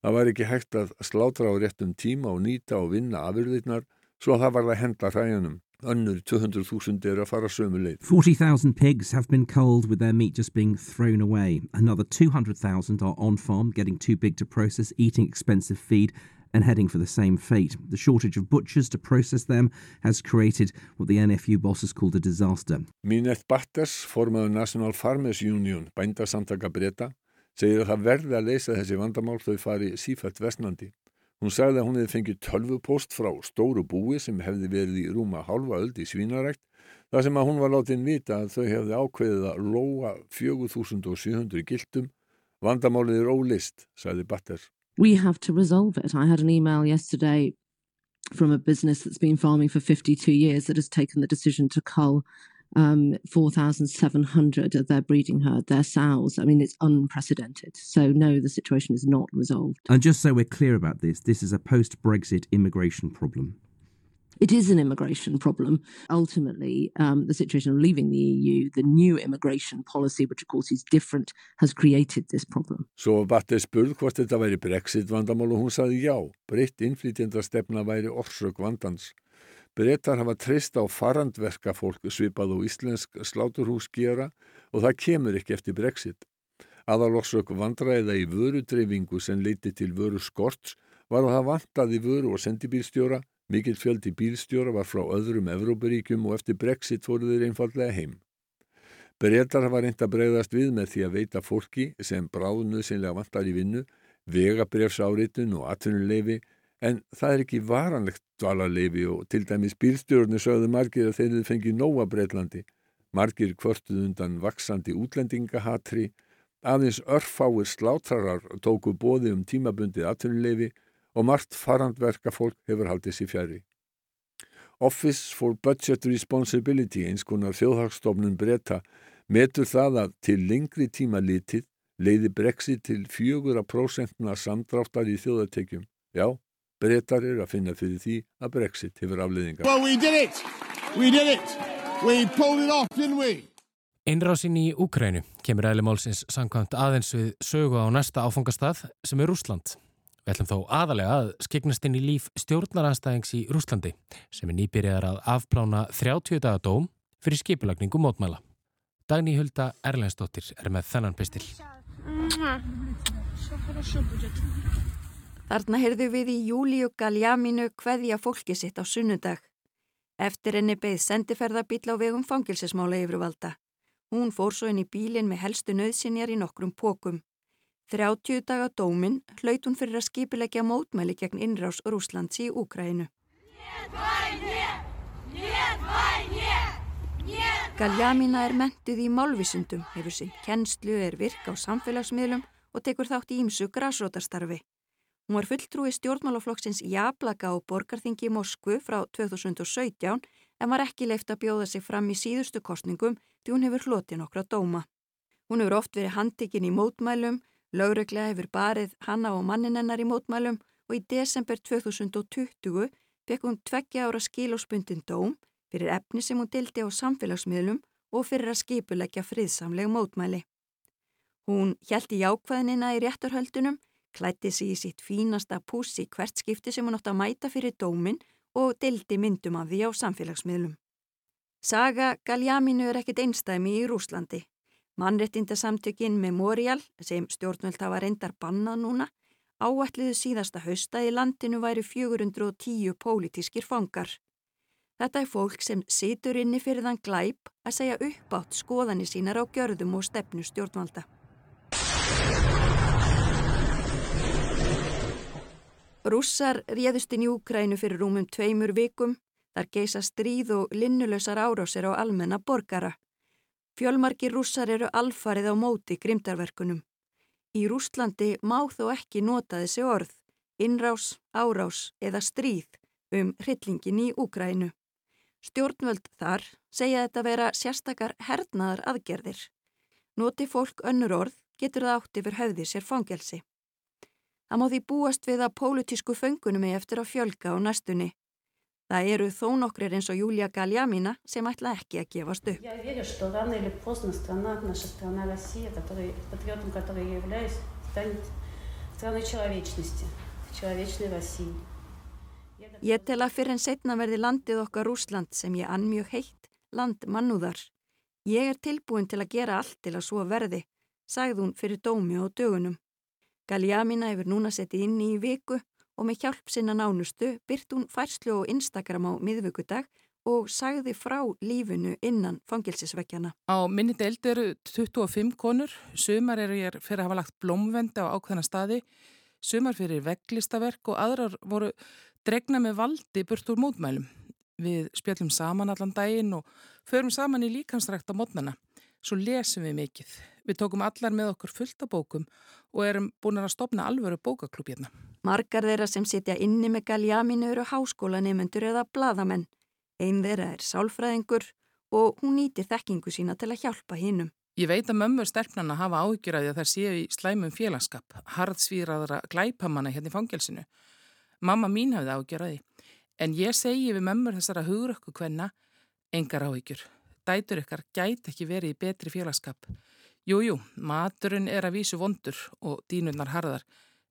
Það var ekki hægt að slátra á réttum tíma og nýta og vinna afurðirnar svo það var að henda hræjanum. Önnur 200.000 eru að fara sömu leið. 40,000 pigs have been culled with their meat just being thrown away. Another 200,000 are on farm, getting too big to process, eating expensive feed, and heading for the same fate. The shortage of butchers to process them has created what the NFU boss has called a disaster. Mineth Batters, formaður National Farmers Union, bændasamtaka breyta, segir að það verði að leysa þessi vandamál þau fari sífætt vestnandi. Hún sagði að hún hefði fengið tölvupost frá stóru búi sem hefði verið í rúma hálfa öld í svínarækt þar sem að hún var látin vita að þau hefði ákveðið að lóa 4700 gildum. Vandamálið er ólist, sagði Batter. We have to resolve it. I had an email yesterday from a business that's been farming for 52 years that has taken the decision to cull um, 4,700 of their breeding herd, their sows. I mean, it's unprecedented. So, no, the situation is not resolved. And just so we're clear about this, this is a post Brexit immigration problem. It is an immigration problem. Ultimately, um, the situation of leaving the EU, the new immigration policy, which of course is different, has created this problem. Svo var Batter spurð hvort þetta væri Brexit vandamál og hún sagði já, breytt innflytjandastefna væri orsök vandans. Breytar hafa treyst á farandverka fólk svipað og íslensk sláturhús gera og það kemur ekki eftir Brexit. Aðalorsök vandræða í vörudreyfingu sem leiti til vöru skorts var að það vantaði vöru og sendibílstjóra, mikill fjöldi bílstjóra var frá öðrum Evrópuríkjum og eftir Brexit fóru þeir einfallega heim. Breytar hafa reynd að bregðast við með því að veita fólki sem bráðnuð sinlega vantar í vinnu, vegabrefsáritun og atvinnuleifi En það er ekki varanlegt dvalarleifi og til dæmis bílstjórnir sögðu margir að þeir hefði fengið nóa Breitlandi. Margir kvörtuð undan vaksandi útlendingahatri, aðeins örfáir slátrarar tóku bóði um tímabundið atvinnuleifi og margt farandverka fólk hefur haldið sér fjari. Office for Budget Responsibility, eins konar þjóðhagstofnun breyta, metur það að til lengri tíma litið leiði Brexit til 4% samdráttar í þjóðatekjum. Já, breytar er að finna fyrir því að Brexit hefur afleiðingar. Well, we did it. We did it. We pulled it off, didn't we? Einrásin í Úkrænu kemur eðli málsins samkvæmt aðeins við sögu á næsta áfangastað sem er Rúsland. Við ætlum þó aðalega að skiknast inn í líf stjórnaranstæðings í Rúslandi sem er nýbyrjar að afplána 30 daga dóm fyrir skipulagningu mótmæla. Dagný Hulda Erlendsdóttir er með þennan pistil. Þarna heyrðu við í Júliu Galjaminu hverja fólki sitt á sunnudag. Eftir henni beigð sendiferðabíl á vegum fangilsismála yfirvalda. Hún fór svo inn í bílinn með helstu nöðsinjar í nokkrum pókum. 30 daga dómin hlaut hún fyrir að skipilegja mótmæli gegn innrás Rúslands í Úkrænu. Galjamina er mentuð í málvisundum, hefur sinn kennslu, er virk á samfélagsmiðlum og tekur þátt í ímsu grásrótarstarfi. Hún var fulltrúi stjórnmálaflokksins Jablaka á borgarþingi í Moskvu frá 2017 en var ekki leift að bjóða sig fram í síðustu kostningum því hún hefur hlotið nokkra dóma. Hún hefur oft verið handtekinn í mótmælum, lögreglega hefur barið hanna og manninennar í mótmælum og í desember 2020 fekk hún tveggja ára skilóspundin dóm fyrir efni sem hún dildi á samfélagsmiðlum og fyrir að skipuleggja friðsamleg mótmæli. Hún hjælti jákvæðinina í réttarhöldunum, klætti sig í sitt fínasta pússi hvert skipti sem hún átt að mæta fyrir dómin og dildi myndum af því á samfélagsmiðlum. Saga Galjaminu er ekkit einstæmi í Rúslandi. Mannrettindasamtökin Memorial, sem stjórnvöld hafa reyndar bannað núna, áætliðu síðasta hausta í landinu væri 410 pólitískir fangar. Þetta er fólk sem situr inni fyrir þann glæp að segja upp átt skoðanir sínar á gjörðum og stefnu stjórnvalda. Rússar réðust inn í Úkrænu fyrir rúmum tveimur vikum, þar geisa stríð og linnulösar árásir á almenna borgara. Fjölmarki rússar eru alfarið á móti grimdarverkunum. Í Rústlandi má þó ekki nota þessi orð, innrás, árás eða stríð um hryllingin í Úkrænu. Stjórnvöld þar segja þetta vera sérstakar hernaðar aðgerðir. Noti fólk önnur orð getur það átt yfir höfði sér fangelsi. Það má því búast við að pólitísku föngunum er eftir að fjölga á næstunni. Það eru þó nokkrir eins og Júlia Galjamina sem ætla ekki að gefast upp. Я верю, что рано или поздно страна, наша страна Россия, который, патриотом которой я являюсь, станет страной человечности, человечной России. Ég tel að fyrir en setna verði landið okkar Rúsland sem ég ann mjög heitt, land mannúðar. Ég er tilbúin til að gera allt til að svo verði, sagði hún fyrir dómi og dögunum. Galjamina hefur núna settið inn í viku og með hjálp sinna nánustu byrt hún færslu á Instagram á miðvöggudag og sagði frá lífinu innan fangilsisvekkjana. Á minni deild eru 25 konur, sumar eru ég fyrir að hafa lagt blómvendi á ákveðna staði, sumar fyrir veglistaverk og aðrar voru dregna með valdi burt úr mótmælum. Við spjallum saman allan daginn og förum saman í líkansrækt á mótnana. Svo lesum við mikið. Við tókum allar með okkur fullt af bókum og erum búin að stopna alvöru bókaklub hérna. Margar þeirra sem sitja inni með galjaminu eru háskólanemendur eða bladamenn. Einn þeirra er sálfræðingur og hún nýtir þekkingu sína til að hjálpa hinnum. Ég veit að mömmur stelpnana hafa áhyggjur að því að þær séu í slæmum félagskap, hardsvíraðara glæpamanna hérna í fangelsinu. Mamma mín hafði áhyggjur að því. En ég segi við mömmur þessara hugrökku hvenna, engar áhyggjur. Dætur ykkar gæti ekki verið í betri félagskap. Jújú, maturinn er að vísu vondur og dínunnar harðar,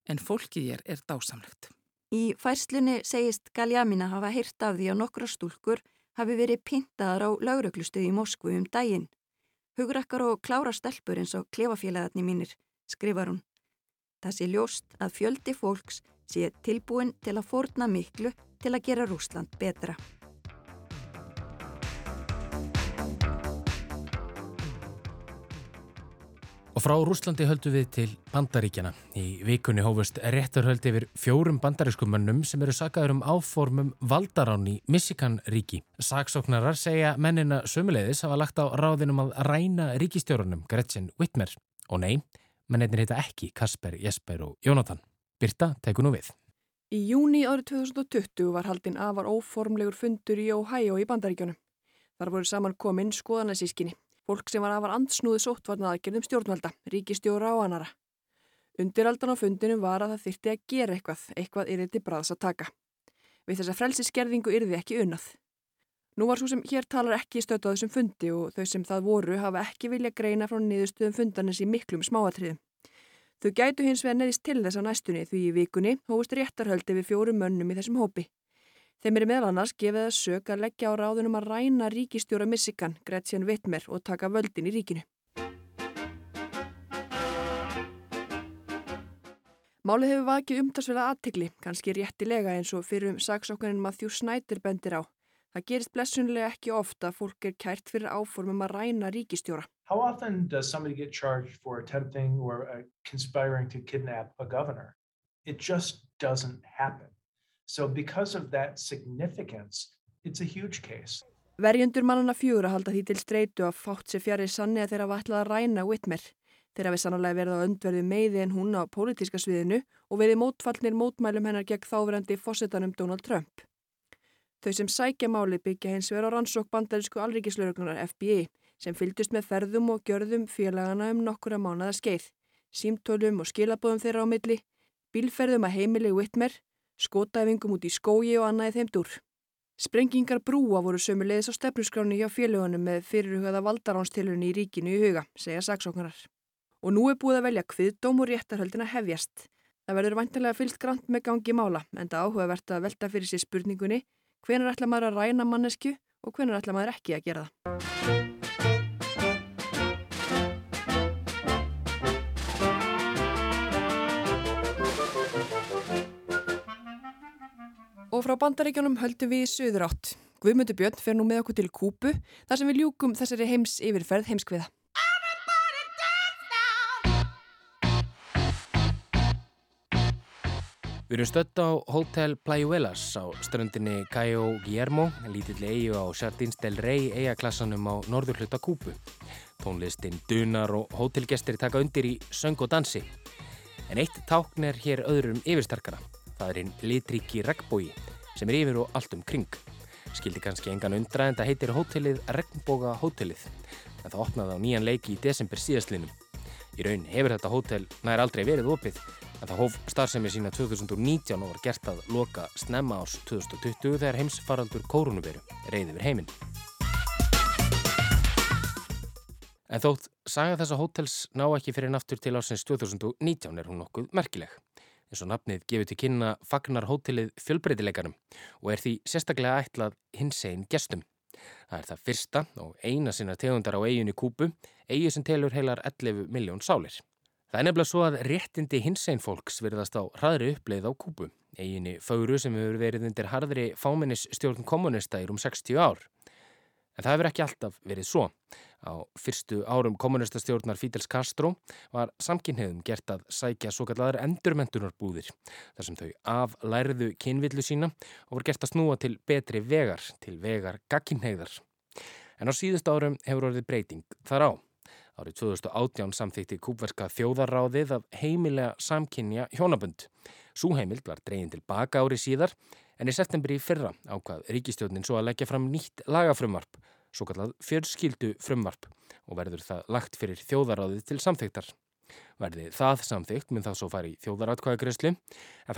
en fólkið ég er dásamlegt. Í færslunni segist Galjamina hafa hýrt af því að nokkra stúlkur hafi verið pintaðar á lauruglustuði í Moskvu um daginn. Hugrakkar og klára stelpur eins og klefafélagarni mínir, skrifar hún. Það sé ljóst að fjöldi fólks sé tilbúin til að forna miklu til að gera Rúsland betra. Og frá Rúslandi höldum við til Bandaríkjana. Í vikunni hófust réttarhöld yfir fjórum bandarískumönnum sem eru sagaður um áformum valdarán í Michigan ríki. Saksóknarar segja mennina sömuleiðis hafa lagt á ráðinum að ræna ríkistjórunum Gretchen Whitmer. Og nei, menninir heita ekki Kasper, Jesper og Jónatan. Birta, teku nú við. Í júni árið 2020 var haldinn afar óformlegur fundur í Ohio í Bandaríkjunum. Þar voru saman komin skoðanasískinni, fólk sem var afar andsnúði sóttvarna aðgerðum stjórnvalda, ríkistjóra og annara. Undiraldan á fundinum var að það þyrti að gera eitthvað, eitthvað yrði til bræðs að taka. Við þessa frelsiskerðingu yrði ekki unnað. Nú var svo sem hér talar ekki stötu á þessum fundi og þau sem það voru hafa ekki vilja greina frá niðurstöðum fundarnins í miklum smáatriðum. Þau gætu hins vegar neðist til þess á næstunni því í vikunni hófust réttarhöldi við fjórum mönnum í þessum hópi. Þeim er meðal annars gefið að sök að leggja á ráðunum að ræna ríkistjóra Michigan, Gretchen Whitmer og taka völdin í ríkinu. Málið hefur vakið umtalsverða aðtegli, kannski réttilega eins og fyrir um saksóknarinn Matthew Snyder bendir á. Það gerist blessunlega ekki ofta að fólk er kært fyrir áformum að ræna ríkistjóra. How often does somebody get charged for attempting or uh, conspiring to kidnap a governor? It just doesn't happen. So because of that significance, it's a huge case. Verjendur mannana fjögur að halda því til streitu að fátt sér fjari sanni að þeirra vatla að ræna Whitmer. Þeirra við sannlega verið á öndverðu meði en hún á pólitíska sviðinu og verið mótfallnir mótmælum hennar gegn þáverandi fósettanum Donald Trump. Þau sem sækja máli byggja hins vegar á rannsók bandarísku alríkislauruglunar FBI sem fylgdust með ferðum og gjörðum félagana um nokkura mánada skeið, símtölum og skilabóðum þeirra á milli, bílferðum að heimili Whitmer, skotæfingum út í skógi og annaði þeim dúr. Sprengingar brúa voru sömulegis á stefnusgráni hjá félagunum með fyrirhugaða valdaránstilunni í ríkinu í huga, segja saksóknarar. Og nú er búið að velja hviðdóm og réttarhöldina hefjast. Það verður vantilega fyllt grant með gangi mála, en það áhugavert að velta fyrir sér spurningunni hvenar ætla maður að ræna mannesku og hvenar ætla maður ekki að gera það. Frá bandaríkjónum höldum við í söður átt. Guðmundur Björn fer nú með okkur til Kúpu þar sem við ljúkum þessari heims yfirferð heimskviða. Við erum stödd á Hotel Playuelas á ströndinni Cayo Guillermo, lítill eigu á Sardins del Rey eigaklassanum á norður hluta Kúpu. Tónlistin dunar og hótelgestir taka undir í söng og dansi. En eitt tákn er hér öðrum yfirstarkara. Það er einn litríki regnbói sem er yfir og allt um kring. Skildi kannski engan undra en það heitir hótelið Regnbóga hótelið. En það opnaði á nýjan leiki í desember síðastlinum. Í raun hefur þetta hótel nær aldrei verið opið en það hóf starfsemi sína 2019 og var gert að loka snemma ás 2020 þegar heimsfaraldur kórunveru reyði yfir heiminn. En þótt saga þessa hótels ná ekki fyrir naftur til ásins 2019 er hún nokkuð merkileg. Eins og nafnið gefur til kynna fagnar hótelið fjölbreytileikarum og er því sérstaklega ætlað hins einn gestum. Það er það fyrsta og eina sinna tegundar á eiginni Kúpu, eigi sem telur heilar 11 miljón sálir. Það er nefnilega svo að réttindi hins einn fólks verðast á hraðri uppleið á Kúpu, eiginni Fögru sem hefur verið undir harðri fáminnisstjórn kommunista í rúm 60 ár. En það hefur ekki alltaf verið svo. Á fyrstu árum kommunistastjórnar Fidel Castro var samkynniðum gert að sækja svo kallar endurmentunarbúðir þar sem þau aflærðu kynvillu sína og voru gert að snúa til betri vegar, til vegar gagkinneiðar. En á síðust árum hefur orðið breyting þar á. Árið 2018 samþýtti kúpverska þjóðarráðið að heimilega samkynja hjónabönd. Sú heimild var dreyin til baka ári síðar en í septembri í fyrra ákvað ríkistjórnin svo að leggja fram nýtt lagafrumvarp, svo kallað fjölskyldu frumvarp og verður það lagt fyrir þjóðaráðið til samþyktar. Verði það samþykt mun það svo fari þjóðaratkvæðagreyslu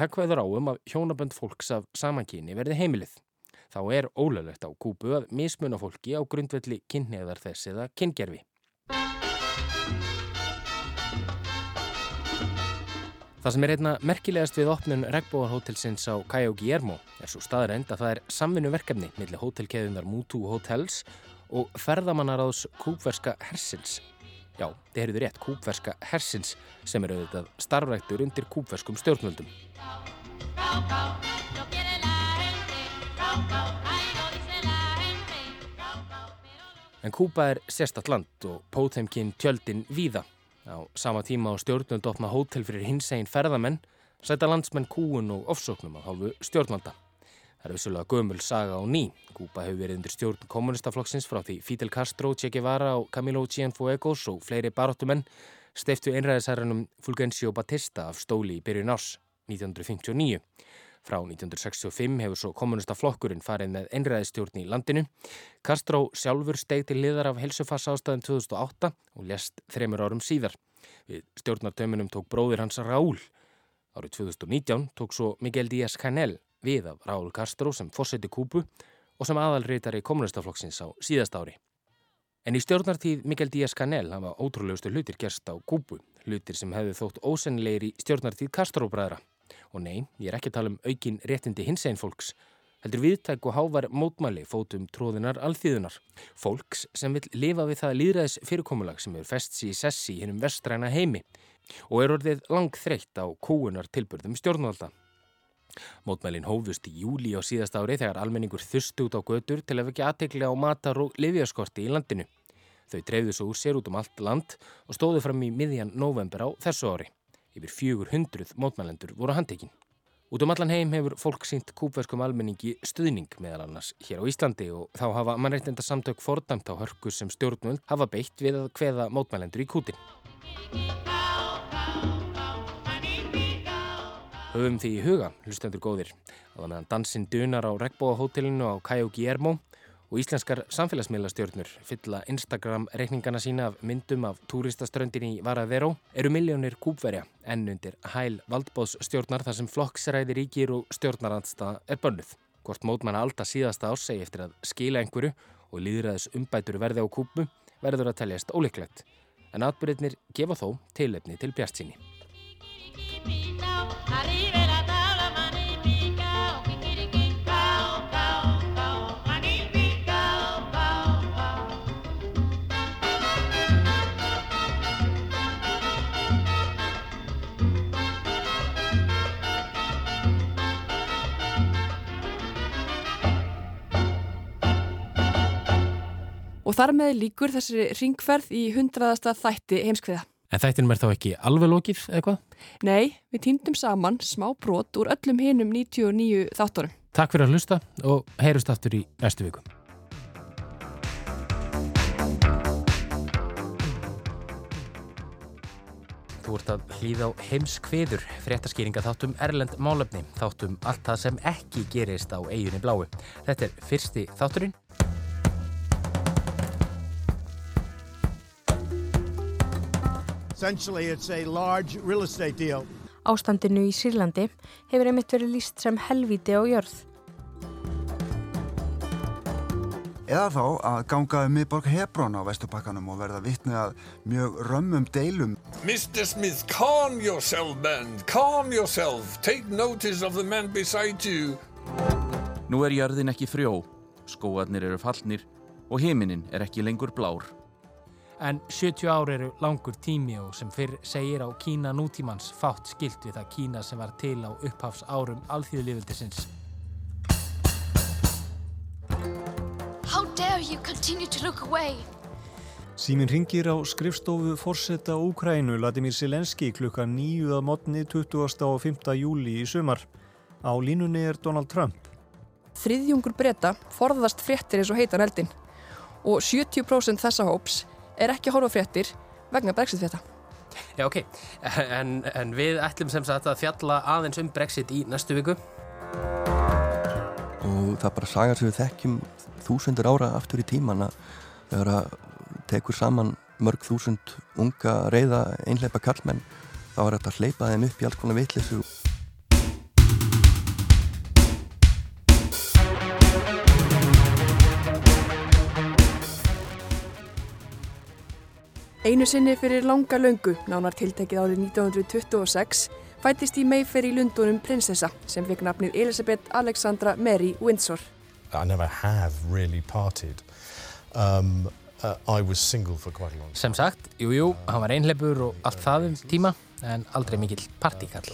það hvaður áum að hjónabönd fólks af samankyni verði heimilið. Þá er ólöglegt á kúpu að mismuna fólki á grundvelli kynneðar þess eða kyngerfi. Það sem er einna merkilegast við opnun regnbóðarhótelsins á Cayo Guillermo er svo staðrænt að það er samvinnuverkefni millir hótelkeðunar Mutu Hotels og ferðamannaráðs kúpverska hersins. Já, þið heyrðu rétt, kúpverska hersins sem eru auðvitað starfræktur undir kúpverskum stjórnvöldum. En Kúpa er sérstatt land og pótheimkinn tjöldin víða. Á sama tíma á stjórnund opna hótel fyrir hins einn ferðamenn sæta landsmenn kúun og ofsóknum á hálfu stjórnvalda. Það er vissulega gömul saga á ný. Kúpa hefur verið undir stjórn kommunistaflokksins frá því Fidel Castro, Che Guevara og Camilo Cienfuegos og fleiri baróttumenn steiftu einræðisherranum Fulgencio Batista af stóli í byrjun árs 1959. Frá 1965 hefur svo kommunistaflokkurinn farið með einræðistjórn í landinu. Castro sjálfur steg til liðar af helsufass ástæðum 2008 og lest þremur árum síðar. Við stjórnartöminum tók bróðir hans Raúl. Árið 2019 tók svo Miguel Díaz-Canel við af Raúl Castro sem fórseti Kúbu og sem aðalreitari kommunistaflokksins á síðast ári. En í stjórnartíð Miguel Díaz-Canel hafa ótrúlegustu hlutir gerst á Kúbu, hlutir sem hefðu þótt ósennilegir í stjórnartíð Castro-bræðra. Og nei, ég er ekki að tala um aukin réttindi hins einn fólks, heldur viðtæk og hávar mótmæli fótum tróðunar alþýðunar. Fólks sem vil lifa við það líðræðis fyrirkomulag sem er fest í sessi í hennum vestræna heimi og er orðið langþreytt á kúunar tilbyrðum stjórnvalda. Mótmælin hófust í júli á síðast ári þegar almenningur þursti út á götur til að vekja aðtekli á matar og livjaskorti í landinu. Þau dreifðu svo úr sér út um allt land og stóðu fram í miðjan november á þessu ári. Yfir 400 mótmælendur voru handtekinn. Út um allan heim hefur fólk sínt kúpverskum almenningi stuðning meðal annars hér á Íslandi og þá hafa mannreitenda samtök fordæmt á hörku sem stjórnvöld hafa beitt við að kveða mótmælendur í kútin. Höfum því í huga, hlustendur góðir, að meðan dansinn dunar á regnbóahótelinu á Cayo Guillermo og íslenskar samfélagsmiðlastjórnur fylla Instagram-reikningana sína af myndum af túristaströndin í Varadero eru miljónir kúpverja enn undir hæl valdbóðsstjórnar þar sem flokksræði ríkir og stjórnarandsta er bönnuð. Hvort mótmanna alltaf síðasta ás segi eftir að skila einhverju og líðræðis umbætur verði á kúpu verður að teljast óleiklegt. En atbyrðinir gefa þó tilefni til bjart síni. Og þar með líkur þessari ringferð í hundraðasta þætti heimskviða. En þættinum er þá ekki alveg lokið eitthvað? Nei, við týndum saman smá brot úr öllum hinum 99 þáttorum. Takk fyrir að hlusta og heyrust aftur í næstu viku. Þú ert að hlýða á heimskviður, fréttaskýringa þáttum Erlend Málefni, þáttum allt það sem ekki gerist á eiginni bláu. Þetta er fyrsti þátturinn. Ástandinu í Sýrlandi hefur einmitt verið líst sem helvíti á jörð. Eða þá að ganga um miðborg Hebrón á Vesturbakkanum og verða vitni að mjög römmum deilum. Mr. Smith, calm yourself, man. Calm yourself. Take notice of the man beside you. Nú er jörðin ekki frjó, skóarnir eru fallnir og heiminin er ekki lengur blár. En 70 ár eru langur tími og sem fyrr segir á Kína nútímans fátt skilt við það Kína sem var til á upphafs árum alþjóðlífildisins. How dare you continue to look away? Símin ringir á skrifstofu forseta Úkrænu Vladimir Selenski klukka nýju að modni 20. og 5. júli í sumar. Á línunni er Donald Trump. Þriðjungur breyta forðast fréttir eins og heitan eldin og 70% þessa hóps er ekki að horfa fréttir vegna brexit frétta. Já, ok. En, en við ætlum sem sagt að fjalla aðeins um brexit í næstu viku. og það er bara sagar sem við þekkjum þúsundur ára aftur í tíman að þegar að tekur saman mörg þúsund unga reyða einhleipa karlmenn þá er þetta að hleypa þeim upp í alls konar vitleysu Einu sinni fyrir langa löngu, nánar tiltekið árið 1926, fættist í Mayfair í Lundunum prinsessa sem fekk nafnið Elisabeth Alexandra Mary Windsor. I never have really. Um, uh, I was single for quite a long time. Sem sagt, jú, jú, hann var einhleipur og allt það um tíma, en aldrei mikill partíkall.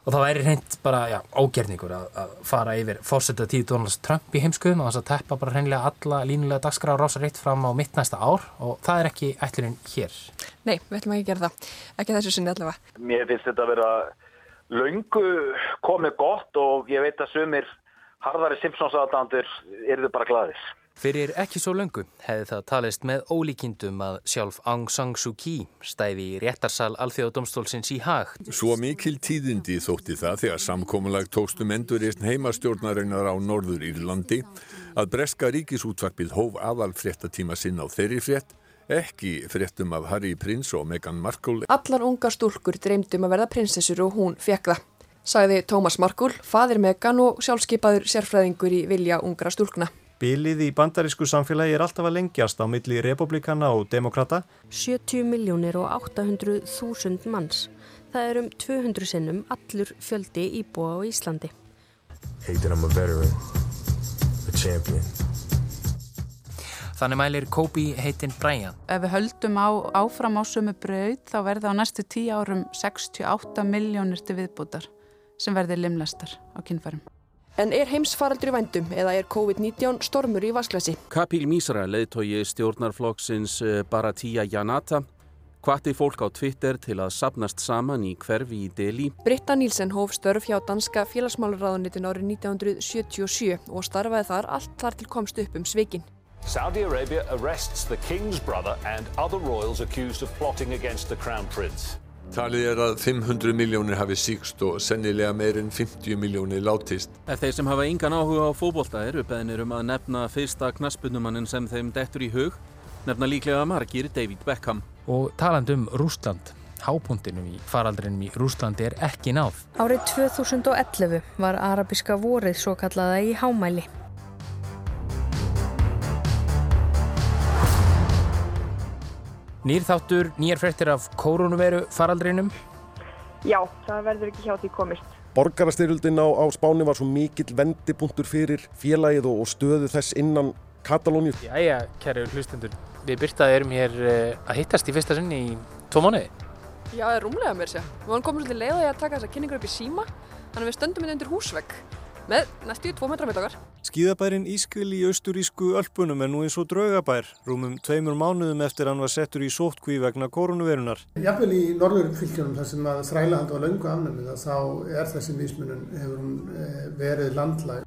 Og það væri reynd bara, já, ógerningur að, að fara yfir fórsetta tíð Donalds Trump í heimskuðum og þess að teppa bara hreinlega alla línulega dagskrá rása reitt fram á mitt næsta ár og það er ekki ætlurinn hér. Nei, við ætlum ekki að gera það. Ekki þessu sinni allavega. Mér finnst þetta að vera laungu komið gott og ég veit að sumir harðari Simpsons aðdandur eru þau bara gladir. Fyrir ekki svo löngu hefði það talist með ólíkindum að sjálf Aung San Suu Kyi stæði í réttarsal alþjóðadómstólsins í hag. Svo mikil tíðindi þótti það þegar samkómulag tókstum endurist heimastjórnarinnar á Norður Írlandi að breska ríkisútvarpið hóf aðal fréttatíma sinn á þeirri frétt ekki fréttum af Harry Prince og Meghan Markle. Allar unga stúlkur dreymdum að verða prinsessur og hún fekk það, sagði Tómas Markle, fadir Meghan og sjálfskeipaður sérfræðingur í vilja ungra stúlkna. Bilið í bandarísku samfélagi er alltaf að lengjast á milli republikana og demokrata. 70 miljónir og 800 þúsund manns. Það er um 200 sinnum allur fjöldi íbúa á Íslandi. Þannig mælir Kobi heitinn Brian. Ef við höldum á, áfram á sumu brauð þá verða á næstu 10 árum 68 miljónir til viðbútar sem verður limlastar á kynfærum. En er heimsfaraldur í vændum eða er COVID-19 stormur í vasklasi? Kapil Mísra, leðtogi stjórnarflokksins eh, Baratia Janata, hvati fólk á Twitter til að sapnast saman í hverfi í Delhi. Britta Nílsen hóf störf hjá danska félagsmálaráðunitin árið 1977 og starfaði þar allt þar til komst upp um svikin. Saudi Arabia arrests the king's brother and other royals accused of plotting against the crown prince. Talið er að 500 miljónir hafi síkst og sennilega meirinn 50 miljónir látist. Ef þeir sem hafa yngan áhuga á fókbólta eru beðinir um að nefna fyrsta knaspunumannin sem þeim dettur í hug, nefna líklega margir David Beckham. Og talandum Rúsland, hápuntinum í faraldrinum í Rúslandi er ekki náð. Árið 2011 var arabiska vorið svo kallaða í hámæli. Nýrþáttur, nýjar frettir af koronaviru faraldrinum? Já, það verður ekki hjá því komist. Borgarastyrjöldin á, á Spáni var svo mikill vendipunktur fyrir félagið og, og stöðu þess innan Katalóniu. Jæja, kæru hlustendur, við byrtaði erum hér uh, að hittast í fyrsta sinni í tvo mánuði. Já, það er rúmlega mér sér. Við varum komið svolítið leið að taka þessa kynningur upp í síma, þannig að við stöndum inn undir húsvegg með næstu tvo metra með okkar. Skíðabærin Ískil í austurísku Ölpunum er nú eins og draugabær, rúmum tveimur mánuðum eftir hann var settur í sótkví vegna koronavirunar. Jafnvel í norðurfylgjunum þar sem að þrælahand var löngu afnæmið þá er þessi mismunum hefur hún eh, verið landlæg.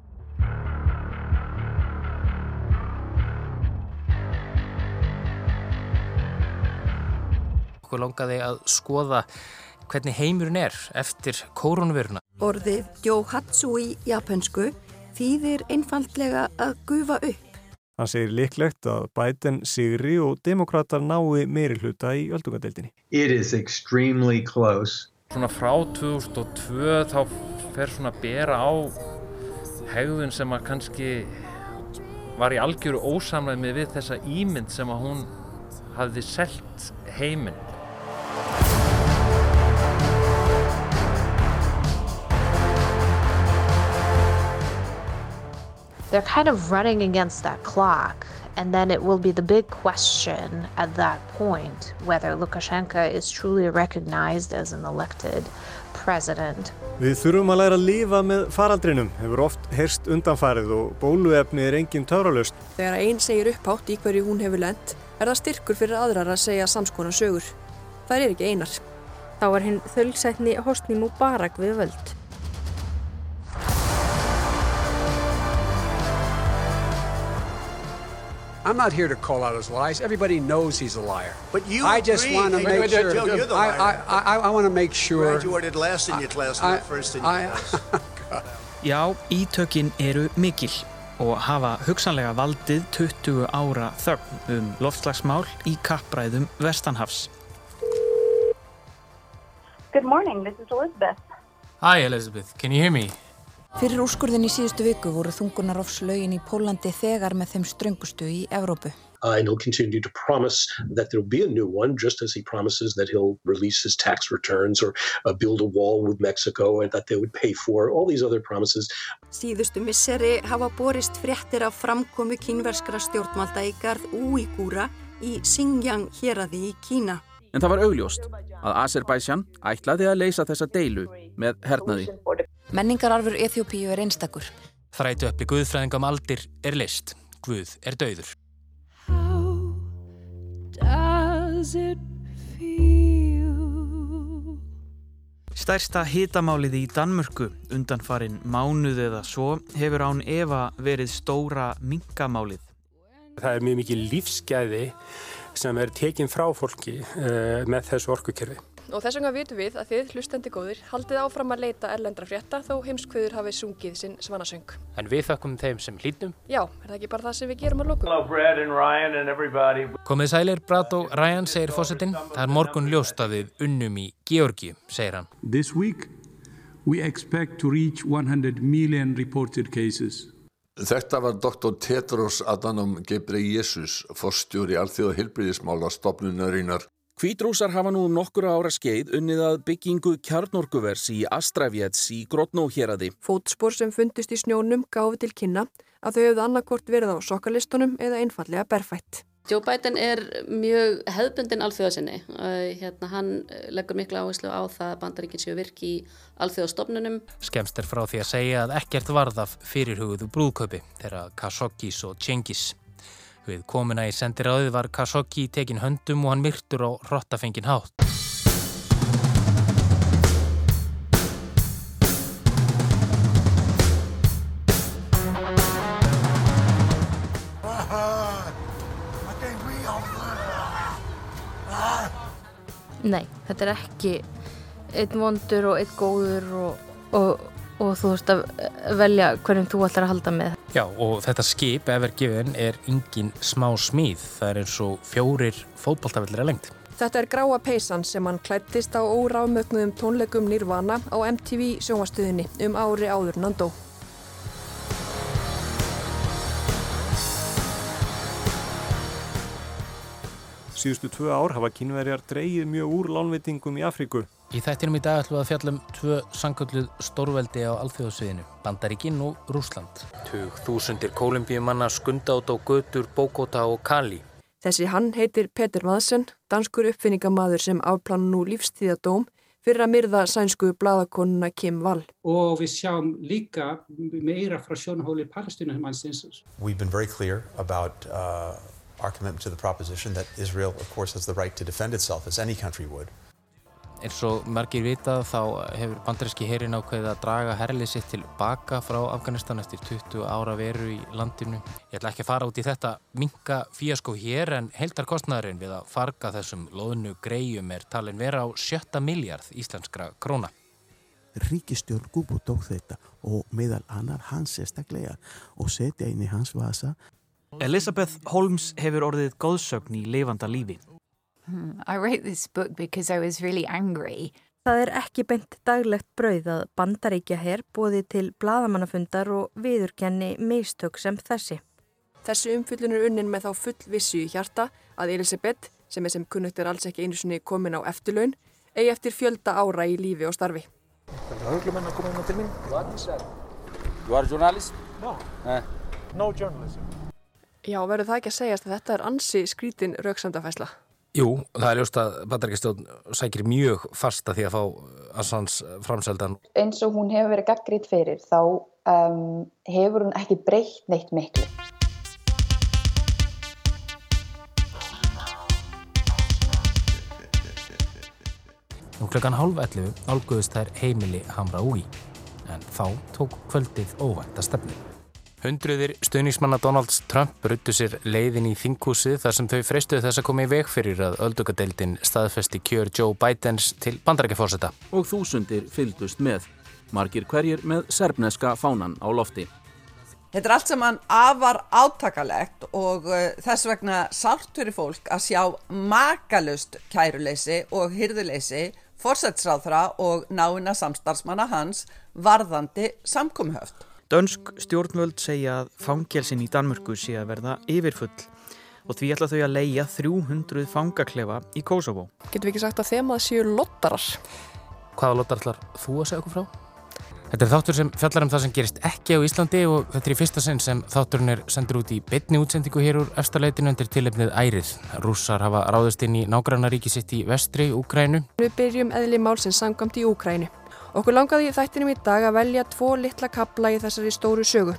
Okkur langaði að skoða hvernig heimurinn er eftir koronaviruna. Orðið Johatsu í japansku þýðir einfallega að gufa upp. Hann segir líklegt að Biden, Sigri og demokrater nái meiri hluta í öldungadeildinni. It is extremely close. Svona frá 2002 þá fer svona að bera á hegðun sem að kannski var í algjöru ósamlega við þessa ímynd sem að hún hafði selt heiminn. They're kind of running against that clock. And then it will be the big question at that point whether Lukashenko is truly recognized as an elected president. Við þurfum að læra að lifa með faraldrinum, hefur oft herst undanfarið og bóluefni er engin töralust. Þegar einn segir upphátt í hverju hún hefur lent, er það styrkur fyrir aðrar að segja samskonar sögur. Það er ekki einar. Þá er hinn þölsætni Hosni Mubarak við völd. I'm not here to call out his lies. Everybody knows he's a liar. But you I just want to make sure. Joe, you're the I, liar. I, I, I want to make sure. Graduated last in your class, not first in your I- class. Já, ítökin eru mikil og hafa hugsanlega valdið 20 ára þögn um loftslagsmál í kappræðum Vestanhafs. Good morning, this is Elizabeth. Hi Elizabeth, can you hear me? Fyrir úrskurðin í síðustu viku voru þungunarofslögin í Pólandi þegar með þeim ströngustu í Evrópu. Uh, and he'll continue to promise that there'll be a new one, just as he promises that he'll release his tax returns or uh, build a wall with Mexico and that they would pay for all these other promises. Síðustu misseri hafa borist fréttir af framkomu kínverskra stjórnvalda í garð Úígúra í Xinjiang héraði í Kína. En það var augljóst að Azerbaijan ætlaði að leysa þessa deilu með hernaði. Menningararfur Eþjópíu er einstakur. Þrætu öppli Guðfræðingam aldir er list. Guð er dauður. Stærsta hitamálið í Danmörku undanfarin mánuð eða svo hefur án Eva verið stóra mingamálið. Það er mjög mikið lífsgæði sem er tekinn frá fólki uh, með þessu orkukerfi. Og þess vegna vitum við að þið, hlustandi góður, haldið áfram að leita erlendra frétta þó heimskvöður hafið sungið sinn svanasöng. En við þakkum þeim sem hlýtum. Já, er það ekki bara það sem við gerum að lókum? Komið sælir, Brad og Ryan, segir fósittin. Það er morgun ljóst að við unnum í Georgi, segir hann. This week we expect to reach 100 million reported cases. Þetta var Dr. Tedros Adhanom Ghebreyesus, forstjóri alþjóða hilbriðismála stopnunarinnar. Hvítrúsar hafa nú um nokkura ára skeið unnið að byggingu kjarnorkuvers í Astravjets í Grotnóhjeraði. Fótspor sem fundist í snjónum gáfi til kynna að þau hefðu annarkort verið á sokkalistunum eða einfallega berfætt. Joe Biden er mjög hefðbundin alþjóðasinni. Hérna, hann leggur miklu áherslu á það að bandaríkinn séu virki í alþjóðastofnunum. Skemst er frá því að segja að ekkert varðaf fyrirhugðu brúðköpi þeirra Khashoggis og Cengiz. Við komuna í sendiráðið var Khashoggi tekin höndum og hann myrtur á hrottafengin hátt. Nei, þetta er ekki einn vondur og einn góður og, og, og þú veist að velja hverjum þú ætlar að halda með. Já, og þetta skip, Evergiven, er engin smá smíð. Það er eins og fjórir fótballtafillir að lengt. Þetta er gráa peysan sem hann klættist á órámögnuðum tónleikum Nirvana á MTV sjónvastuðinni um ári áður Nandó. Síðustu tvö ár hafa kynverjar dreyið mjög úr lánveitingum í Afríku. Í þættinum í dag ætlum við að fjallum tvö sangölluð stórveldi á alþjóðsviðinu, Bandaríkinn og Rúsland. Tug þúsundir kolumbíumanna skunda át á götur Bogota og Cali. Þessi hann heitir Petur Madsen, danskur uppfinningamadur sem afplann nú lífstíðadóm fyrir að myrða sænsku bladakonuna Kim Wall. Og við sjáum líka meira frá sjónahóli palestinuhumansins. We've been very clear about uh, our commitment to the proposition that Israel, of course, has the right to defend itself as any country would. Eins og margir vitað þá hefur bandaríski herin ákveðið að draga herlið sitt til baka frá Afganistan eftir 20 ára veru í landinu. Ég ætla ekki að fara út í þetta minka fíaskó hér en heildarkostnæðurinn við að farga þessum loðnu greiðum er talin vera á sjötta miljard íslenskra króna. Ríkistjórn Gubo tók þetta og meðal annar hans sérstaklega og setja inn í hans vasa. Elisabeth Holmes hefur orðið góðsögn í lifanda lífi. Hmm, I wrote this book because I was really angry. Það er ekki beint daglegt brauð að bandaríkja herr bóði til bladamannafundar og viðurkenni meistök sem þessi. Þessu umfyllun er unnin með þá full vissu í hjarta að Elisabeth, sem er sem kunnugt er alls ekki einu sinni komin á eftirlaun, eigi eftir fjölda ára í lífi og starfi. Það er huglumenn að koma inn á til mín. You are a journalist? No. Eh. No journalism. Já, verður það ekki að segjast að þetta er ansi skrítin rauksamdafæsla? Jú, það er ljóst að bandaríkistjón sækir mjög fasta því að fá Assans framseldan. Eins og hún hefur verið gaggrít fyrir þá um, hefur hún ekki breytt neitt miklu. Nú klukkan hálf 11 álguðist þær heimili Hamra Úi en þá tók kvöldið óvænt að stefnu. Hundruðir stuðningsmanna Donalds Trump bruttu sér leiðin í þinghúsið þar sem þau freistuðu þess að koma í veg fyrir að öldungadeildin staðfesti kjör Joe Bidens til bandarækjafórseta. Og þúsundir fylgdust með, margir hverjir með serbneska fánan á lofti. Þetta er allt saman afar átakalegt og uh, þess vegna sátt fyrir fólk að sjá makalust kæruleysi og hyrðuleysi fórsætsráðra og náina samstarfsmanna hans varðandi samkomihöft. Dönsk stjórnvöld segja að fangelsin í Danmörku sé að verða yfirfull og því ætla þau að leia 300 fangaklefa í Kosovo. Getur við ekki sagt að þemað séu lottarar? Hvaða lottar ætlar þú að segja okkur frá? Þetta er þáttur sem fjallar um það sem gerist ekki á Íslandi og þetta er í fyrsta sinn sem þátturinn er sendur út í betni útsendingu hér úr eftirleitinu undir tilefnið ærið. Rússar hafa ráðist inn í nágrannaríki sitt í vestri Úkrænu. Við byrjum eðli málsins samkvæmt í Úkrænu. Okkur langaði í þættinum í dag að velja tvo litla kabla í þessari stóru sögu.